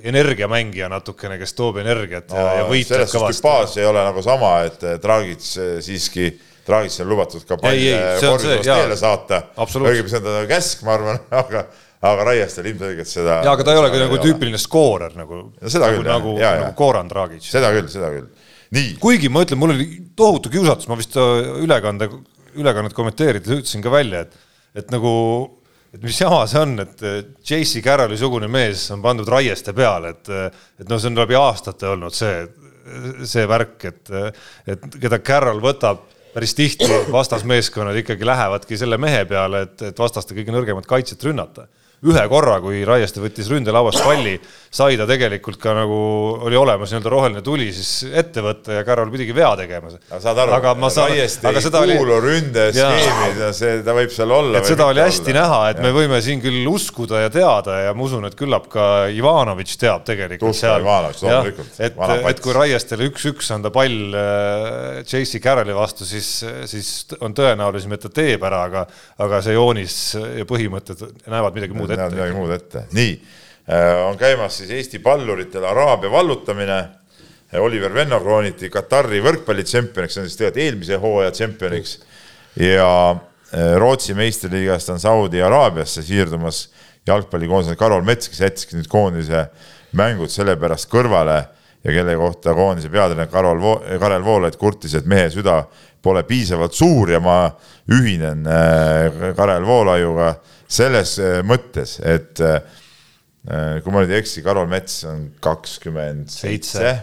energiamängija natukene, kes toob energiat ja, no, ja võitleb kõvasti. tüpaaž ei ole nagu sama, et Dragic siiski, Dragicil on lubatud ka palle korvisoos teele saata. õigemini see on ta käsk, ma arvan, aga aga Raiestel ilmselgelt seda. ja, aga ta ei ole ka nagu tüüpiline skoorer nagu. küll, nagu, jah, nagu Goran Dragic. seda küll, seda küll. nii. kuigi ma ütlen, mul oli tohutu kiusatus, ma vist ülekande, ülekannet kommenteerides ütlesin ka välja, et, et nagu et mis jama see on, et äh, JC Carrolli sugune mees on pandud raieste peale, et, äh, et noh, see on läbi aastate olnud see, see värk, et, et keda Carroll võtab päris tihti vastasmeeskonnad ikkagi lähevadki selle mehe peale, et, et vastaste kõige nõrgemat kaitset rünnata ühe korra, kui Raieste võttis ründelauast palli, sai ta tegelikult ka nagu oli olemas nii-öelda roheline tuli siis ette võtta ja Carroll pidigi vea tegema. aga saad aru, Raieste ei kuulu ründeskeemi, see, ta võib seal olla. et seda oli hästi olla. näha, et ja. me võime siin küll uskuda ja teada ja ma usun, et küllap ka Ivanovitš teab tegelikult Tuska seal. et, et kui Raiestele üks-üks anda pall äh, JC Carrolli vastu, siis, siis on tõenäolisem, et ta teeb ära, aga, aga see joonis ja põhimõtted näevad midagi muud muud ette. midagi muud ette, nii äh, on käimas siis Eesti palluritel Araabia vallutamine. Oliver Venno krooniti Katari võrkpallitšempioniks, see on siis tegelikult eelmise hooaja tšempioniks ja äh, Rootsi meistriliigast on Saudi Araabiasse siirdumas jalgpallikoondise Karol Mets, kes jättiski nüüd koondise mängud sellepärast kõrvale ja kelle kohta koondise peatreener Karol Vo-, Karel Voolaid kurtis, et mehe süda pole piisavalt suur ja ma ühinen äh, Karel Voolaiuga selles äh, mõttes, et äh, kui ma nüüd ei eksi, Karol Mets on kakskümmend seitse.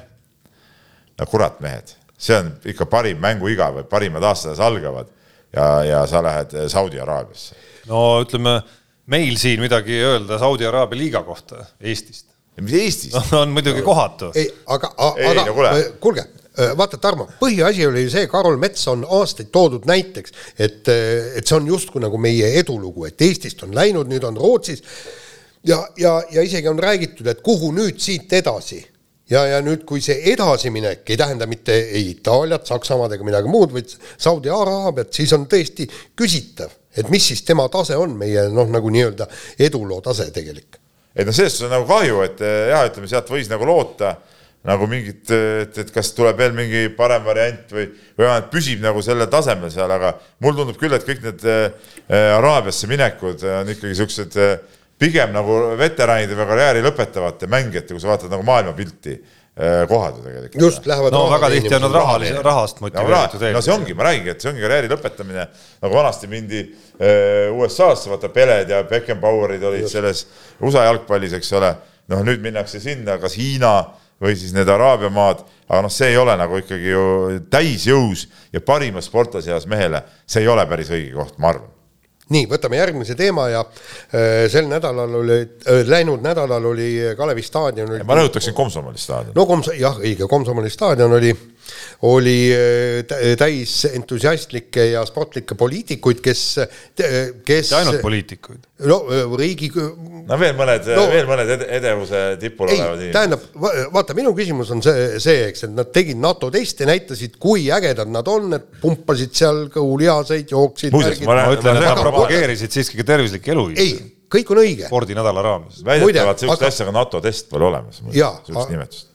no kurat, mehed, see on ikka parim mänguiga või parimad aastad algavad ja, ja sa lähed Saudi Araabiasse. no ütleme, meil siin midagi öelda Saudi Araabia liiga kohta Eestist. mis Eestist no,? on muidugi kohatu. ei, aga, aga no, kuulge Äh, vaata, Tarmo, põhiasi oli see, Karol Mets on aastaid toodud näiteks, et, äh, et see on justkui nagu meie edulugu, et Eestist on läinud, nüüd on Rootsis. ja, ja, ja isegi on räägitud, et kuhu nüüd siit edasi ja, ja nüüd, kui see edasiminek ei tähenda mitte ei Itaaliat, Saksamaad ega midagi muud, vaid Saudi Araabiat, siis on tõesti küsitav, et mis siis tema tase on, meie noh, nagu nii-öelda eduloo tase tegelik. et noh, sellest on nagu kahju, et jah, ütleme sealt võis nagu loota nagu mingit, et, et kas tuleb veel mingi parem variant või, või vähemalt püsib nagu sellel tasemel seal, aga mulle tundub küll, et kõik need äh, Araabiasse minekud on ikkagi siuksed äh, pigem nagu veteranide või karjääri lõpetavate mängijate, kui sa vaatad nagu maailmapilti. kohad ju tegelikult. just, lähevad no väga tihti on nad rahalise, rahast motiveeritud no, no see ongi, ma räägingi, et see ongi karjääri lõpetamine, nagu vanasti mindi USA-sse, vaata Peled ja Beckenbauerid olid just. selles USA jalgpallis, eks ole, noh nüüd minnakse sinna, kas Hiina või siis need Araabia maad, aga noh, see ei ole nagu ikkagi ju täisjõus ja parima sportlase eas mehele, see ei ole päris õige koht, ma arvan nii, võtame järgmise teema ja äh, sel nädalal oli äh,, läinud nädalal oli Kalevi staadion. ma rõhutaksin Komsomoli staadion. no Koms-, jah, õige, Komsomoli staadion oli, oli äh, täis entusiastlikke ja sportlikke poliitikuid, kes, kes. ainult poliitikuid. no äh, riigi. no veel mõned no,, veel mõned edevuse tipul olevad inimesed. tähendab, vaata, minu küsimus on see, see, eks, et nad tegid NATO testi, näitasid, kui ägedad nad on, et pumpasid seal kõhulihaseid, jooksid. muuseas, ma ütlen, et nad propageerisid siiski ka tervislikku eluviisi. ei, kõik on õige. spordinädala raames. väidetavalt sihukest aga... asja ka NATO test pole olemas. jaa,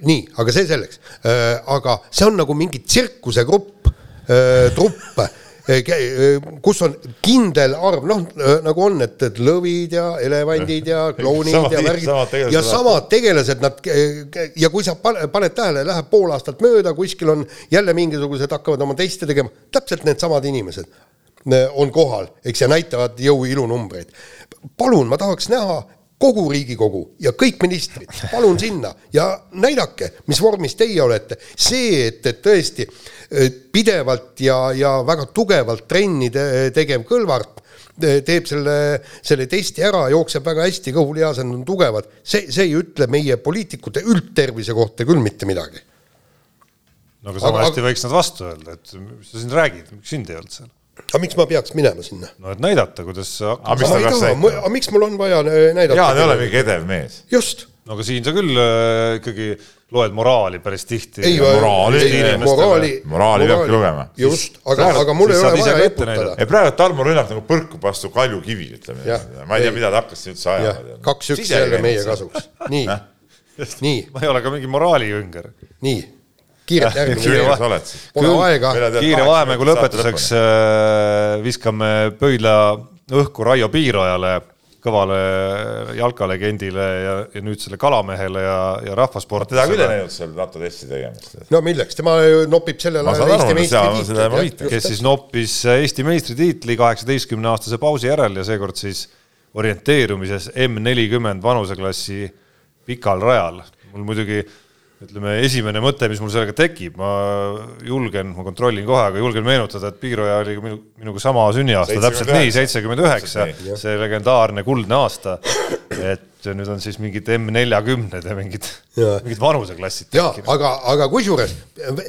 nii, aga see selleks äh,. aga see on nagu mingi tsirkusegrupp äh,, trupp äh, kus on kindel arv, noh nagu on, et, et lõvid ja elevandid ja klounid samad, ja värgid ja samad tegelased, nad ja kui sa paned tähele, läheb pool aastat mööda, kuskil on jälle mingisugused hakkavad oma teste tegema, täpselt needsamad inimesed on kohal, eks, ja näitavad jõu ilunumbreid. palun, ma tahaks näha kogu Riigikogu ja kõik ministrid, palun sinna ja näidake, mis vormis teie olete. see, et, et tõesti pidevalt ja, ja väga tugevalt trenni te, tegev Kõlvart teeb selle, selle testi ära, jookseb väga hästi, kõhulihased on tugevad, see, see ei ütle meie poliitikute üldtervise kohta küll mitte midagi. no aga sama aga, hästi aga... võiks nad vastu öelda, et mis sa siin räägid, miks sind ei olnud seal aga miks ma peaks minema sinna? no et näidata, kuidas sa aga miks ta peaks näitama? aga miks mul on vaja äh, näidata? Jaan ei ole mingi edev mees. just. no aga siin sa küll äh, ikkagi loed moraali päris tihti. ei, moraali, moraali, moraali peabki lugema. just, aga, aga mul ei ole vaja eputada. ei praegu Tarmo Rünnak nagu põrkub vastu kaljukivi, ütleme. ma ei tea, mida ta hakkas üldse ajama. kaks-üks jälle meie kasuks, nii nii. ma ei ole ka mingi moraalijünger. nii kiirelt järgmine kiire, pole aega. kiire vahemängu lõpetuseks äh, viskame pöidla õhku Raio Piirojale, kõvale jalkalegendile ja, ja nüüdsele kalamehele ja, ja rahvasportlasele. teda küll ei näinud seal NATO testi tegemist. no milleks, tema nopib sellel ajal Eesti meistritiitli. kes siis noppis Eesti meistritiitli kaheksateistkümne aastase pausi järel ja seekord siis orienteerumises M nelikümmend vanuseklassi pikal rajal. mul muidugi ütleme, esimene mõte, mis mul sellega tekib, ma julgen, ma kontrollin kohe, aga julgen meenutada, et Piiroja oli minu, minuga sama sünniaasta, täpselt nii, seitsekümmend üheksa, see legendaarne kuldne aasta. et nüüd on siis mingid M neljakümned ja mingid, mingid vanuseklassid tekkinud. aga, aga kusjuures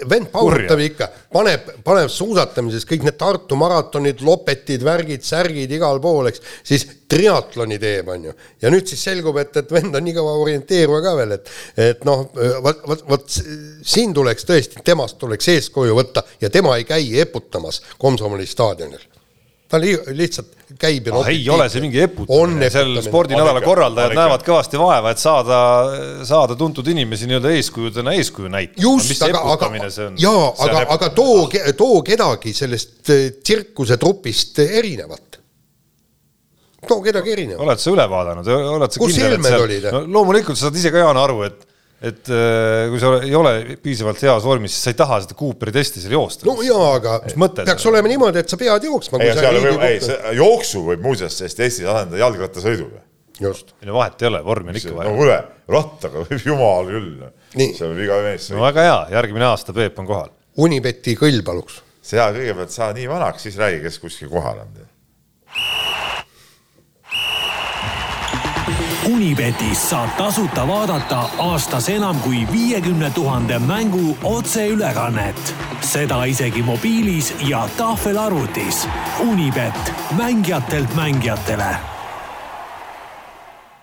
vend paugutab ikka, paneb, paneb suusatamises kõik need Tartu maratonid, lopetid, värgid, särgid igal pool, eks, siis triatloni teeb, on ju. ja nüüd siis selgub, et, et vend on nii kõva orienteeruja ka veel, et, et noh, vot, vot, vot siin tuleks tõesti, temast tuleks eeskuju võtta ja tema ei käi eputamas Komsomoli staadionil ta li lihtsalt käib ja ah, ei ole see mingi eputamine, seal spordinädala korraldajad näevad kõvasti vaeva, et saada, saada tuntud inimesi nii-öelda eeskujudena eeskuju näitama. just, aga, aga, jaa, aga, aga too, too kedagi sellest eh, tsirkusetrupist erinevat too kedagi erinevat. oled sa üle vaadanud, oled sa kus ilmed olid? No, loomulikult sa saad ise ka, Jaan, aru, et et äh, kui sa ei ole piisavalt heas vormis, siis sa ei taha seda Cooperi testi seal joosta. no jaa, aga peaks olema niimoodi, et sa pead jooksma. ei, seal võib, ei, see jooksu võib muuseas selles testis asendada jalgrattasõiduga. just. ei no vahet ei ole, vormi on ikka vaja. no kuule, rattaga võib jumal küll. seal võib iga mees. no väga hea, järgmine aasta Peep on kohal. Unibeti kõll paluks. sa kõigepealt saa nii vanaks, siis räägi, kes kuskil kohal on Unibetis saab tasuta vaadata aastas enam kui viiekümne tuhande mängu otseülekannet. seda isegi mobiilis ja tahvelarvutis. Unibet, mängijatelt mängijatele.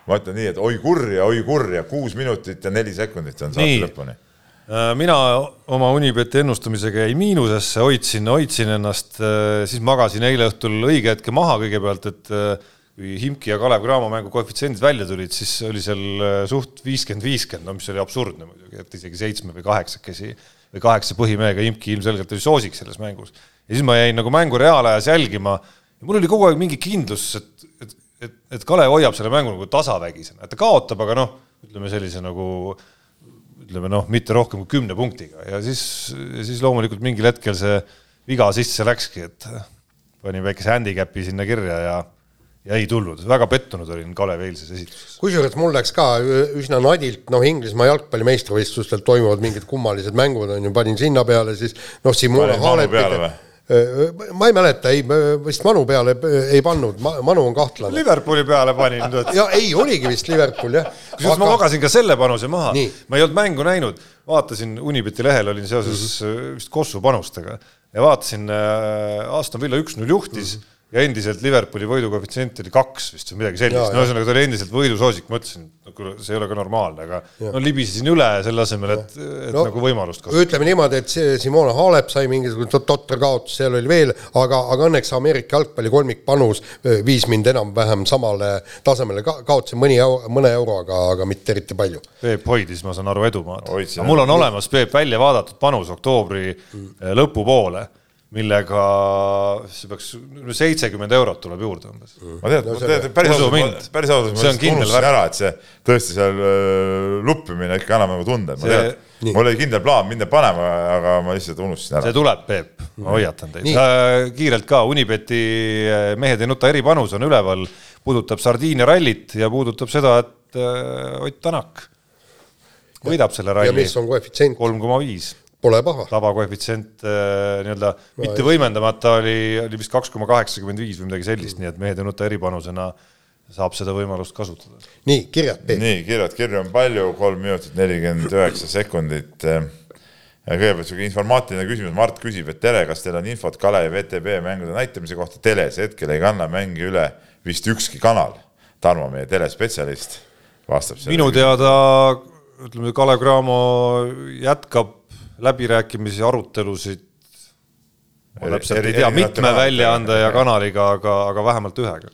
ma ütlen nii, et oi kurja, oi kurja, kuus minutit ja neli sekundit on saate lõpuni äh, mina oma Unibeti ennustamisega jäi miinusesse, hoidsin, hoidsin ennast, äh, siis magasin eile õhtul õige hetke maha kõigepealt, et äh, kui Himki ja Kalev Cramo mängu koefitsiendid välja tulid, siis oli seal äh, suht viiskümmend, viiskümmend, no mis oli absurdne muidugi, et isegi seitsme või kaheksakesi või kaheksa põhimehega Himki ilmselgelt oli soosik selles mängus. ja siis ma jäin nagu mängu reaalajas jälgima ja mul oli kogu aeg mingi kindlus, et, et, et, et Kalev hoiab selle mängu nagu tasavägisena, et ta kaotab, aga noh, ütleme sellise nagu ütleme noh, mitte rohkem kui kümne punktiga ja siis, siis loomulikult mingil hetkel see viga sisse läkski, et panin väikese handicap'i sinna kirja ja ja ei tulnud, väga pettunud olin Kalev eilses esituses. kusjuures mul läks ka üsna nadilt, noh, Inglismaa jalgpalli meistrivõistlustel toimuvad mingid kummalised mängud, on ju, panin sinna peale siis noh, Simone Halep ma ei mäleta, ei, vist Manu peale ei pannud, Manu on kahtlane. Liverpooli peale panin. ja ei, oligi vist Liverpool jah. kusjuures Aga... ma magasin ka selle panuse maha, ma ei olnud mängu näinud, vaatasin Unibeti lehel olin seoses mm -hmm. vist Kossu panustega ja vaatasin äh, Aston Villa üks-null juhtis mm. -hmm ja endiselt Liverpooli võidukoefitsient oli kaks vist või midagi sellist, no ühesõnaga ta oli endiselt võidusoosik, mõtlesin, no kuule, see ei ole ka normaalne, aga ja. no libisesin üle selle asemel, et, et no, nagu võimalust kasutada. ütleme niimoodi, et see Simone Halep sai mingisugune totter kaotus, seal oli veel, aga, aga õnneks Ameerika jalgpalli kolmikpanus viis mind enam-vähem samale tasemele ka,, kaotasin mõni mõne euroga, aga mitte eriti palju. Peep hoidis, ma saan aru, edumaad. mul on olemas, Peep, välja vaadatud panus oktoobri mm. lõpupoole millega see peaks, seitsekümmend eurot tuleb juurde umbes. ma tean no,, ma tean, päris ausalt, päris ausalt, ma lihtsalt unustasin ära, et see tõesti seal äh, luppimine ikka annab nagu tunde, ma tean, mul oli kindel plaan minna panema, aga ma lihtsalt unustasin ära. see tuleb, Peep, ma hoiatan teid. Äh, kiirelt ka, Unibeti äh, mehed ei nuta eripanus on üleval, puudutab Sardiinia rallit ja puudutab seda, et Ott Tänak võidab selle ralli. ja mis on koefitsient? kolm koma viis Pole paha. tabakoefitsient äh, nii-öelda mitte võimendamata oli, oli vist kaks koma kaheksakümmend viis või midagi sellist, nii et mehed ei nuta eripanusena saab seda võimalust kasutada. nii, kirjad, Peep. nii, kirjad, kirju on palju, kolm minutit nelikümmend üheksa sekundit. kõigepealt niisugune informaatiline küsimus, Mart küsib, et tere, kas teil on infot Kalevi VTB mängude näitamise kohta teles, hetkel ei kanna mänge üle vist ükski kanal. Tarmo, meie telespetsialist, vastab minu teada ütleme, Kalev Cramo jätkab läbirääkimisi, arutelusid, ei tea, mitme väljaande ja kanaliga, aga, aga vähemalt ühega.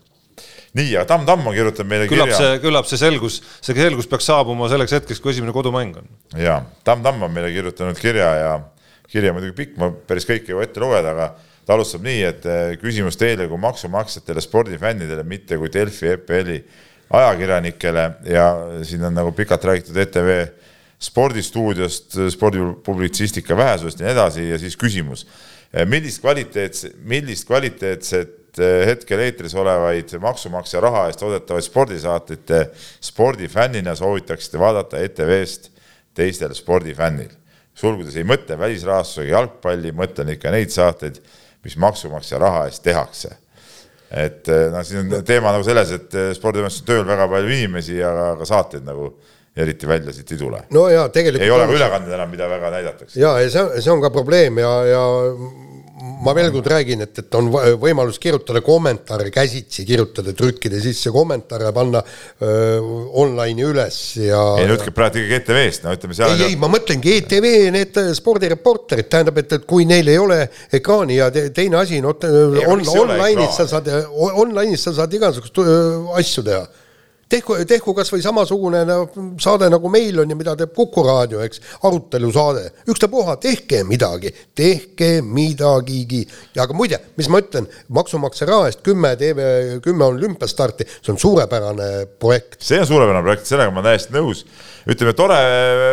nii, aga Tamm Tamm on kirjutanud meile küllap kirja. see, küllap see selgus, see selgus peaks saabuma selleks hetkeks, kui esimene kodumäng on. ja, Tamm Tamm on meile kirjutanud kirja ja kiri on muidugi pikk, ma päris kõike ei jõua ette lugeda, aga ta alustab nii, et eh, küsimus teile kui maksumaksjatele, spordifännidele, mitte kui Delfi, EPL-i ajakirjanikele ja siin on nagu pikalt räägitud ETV spordistuudiost, spordipublitsistika vähesusest ja nii edasi ja siis küsimus, millist kvaliteetse, millist kvaliteetset eh, hetkel eetris olevaid maksumaksja raha eest toodetavaid spordisaateid te spordifännina soovitaksite vaadata ETV-st teistel spordifännil? sulgudes ei mõtle välisrahastusega jalgpalli, mõtlen ikka neid saateid, mis maksumaksja raha eest tehakse et eh, noh, siin on teema nagu selles, et eh, spordivõistlustel tööl väga palju inimesi, aga, aga saateid nagu eriti välja siit ei tule. no ja tegelikult ei ole ka ülekanded enam, mida väga näidatakse. ja, ja see, see on ka probleem ja, ja ma veel kord räägin, et, et on võimalus kirjutada kommentaare käsitsi, kirjutada, trükkida sisse kommentaare, panna öö, online'i üles ja. ei no ütleme praegu ikkagi ETV-st, no ütleme seal. ei, ei, ma mõtlengi ETV, need spordireporterid, tähendab, et, et kui neil ei ole ekraani ja te, teine asi, no on, online'is sa saad, online'is sa saad igasuguseid asju teha tehku, tehku kasvõi samasugune saade nagu meil on ja mida teeb Kuku raadio, eks, arutelusaade, ükstapuha, tehke midagi, tehke midagigi. ja aga muide, mis ma ütlen, maksumaksja raha eest kümme TV, kümme olümpiastarti, see on suurepärane projekt. see on suurepärane projekt, sellega ma olen täiesti nõus. ütleme, tore,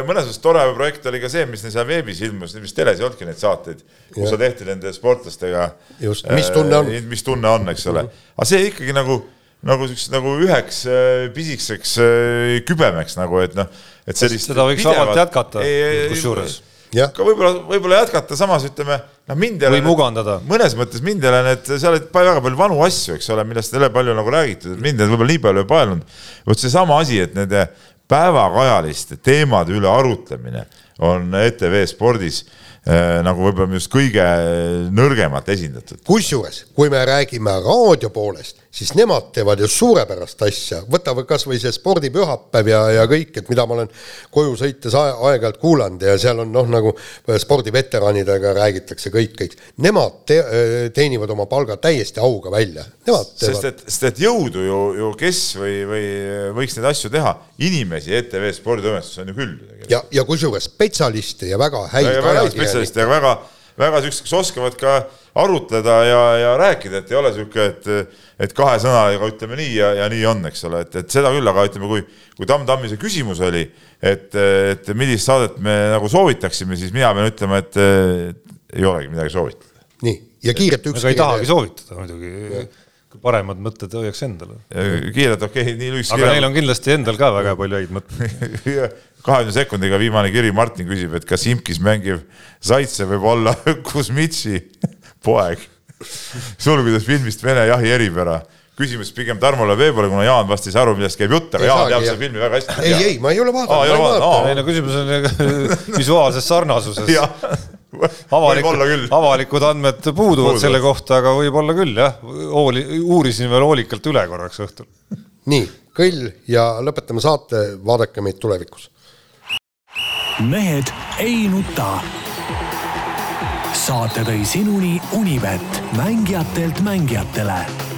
mõnes mõttes tore projekt oli ka see, mis neil seal veebis ilmus, vist teles ei olnudki neid saateid, kus ja. tehti nende sportlastega. just, mis tunne on. mis tunne on, eks ole, aga see ikkagi nagu nagu siukse nagu üheks äh, pisikeseks äh, kübemeks nagu, et noh, et sellist. seda võiks vabalt jätkata, kusjuures. ka võib-olla, võib-olla jätkata, samas ütleme, noh mind ei ole. või mugandada. mõnes mõttes mind ei ole need, seal olid väga palju vanu asju, eks ole, millest ei ole palju nagu räägitud, et mind need võib-olla nii palju ei paelunud. vot seesama asi, et nende päevakajaliste teemade üle arutlemine on ETV spordis Äh, nagu võib-olla just kõige nõrgemalt esindatud. kusjuures, kui me räägime raadio poolest, siis nemad teevad ju suurepärast asja, võtame kasvõi see spordipühapäev ja, ja kõik, et mida ma olen koju sõites aeg-ajalt kuulanud ja seal on noh, nagu spordiveteranidega räägitakse kõik, kõik. Nemad te, teenivad oma palga täiesti auga välja. sest et, sest et jõudu ju, ju kes või, või võiks neid asju teha, inimesi ETV sporditoimetuses on ju küll. ja, ja kusjuures spetsialiste ja väga häid ajakirjanikke spetsialiste, aga väga, väga siuksed, kes oskavad ka arutleda ja, ja rääkida, et ei ole sihuke, et, et kahe sõnaga ütleme nii ja, ja nii on, eks ole, et, et seda küll, aga ütleme, kui, kui Tamm Tammi see küsimus oli, et, et millist saadet me nagu soovitaksime, siis mina pean ütlema, et ei olegi midagi soovitada. nii, ja kiirelt üks. aga ei tahagi soovitada muidugi paremad mõtted hoiaks endale. kiirelt, okei okay,, nii lühikese. aga kirja... neil on kindlasti endal ka väga palju häid mõtteid kahekümne sekundiga viimane kiri, Martin küsib, et kas Imkis mängiv Zaitsev võib olla Kuzmitši poeg. sulgudes filmist Vene jahi eripära küsimus pigem Tarmole Veebole, kuna Jaan vast ei saa aru, millest käib jutt, aga Jaan teab seda filmi väga hästi. ei, ei, ma ei ole vaadanud. ei no küsimus on visuaalses sarnasuses avalik, avalikud andmed puuduvad Puudud. selle kohta, aga võib-olla küll jah, hooli, uurisin veel hoolikalt üle korraks õhtul. nii, kõll ja lõpetame saate, vaadake meid tulevikus. mehed ei nuta. saate tõi sinuni Unibet, mängijatelt mängijatele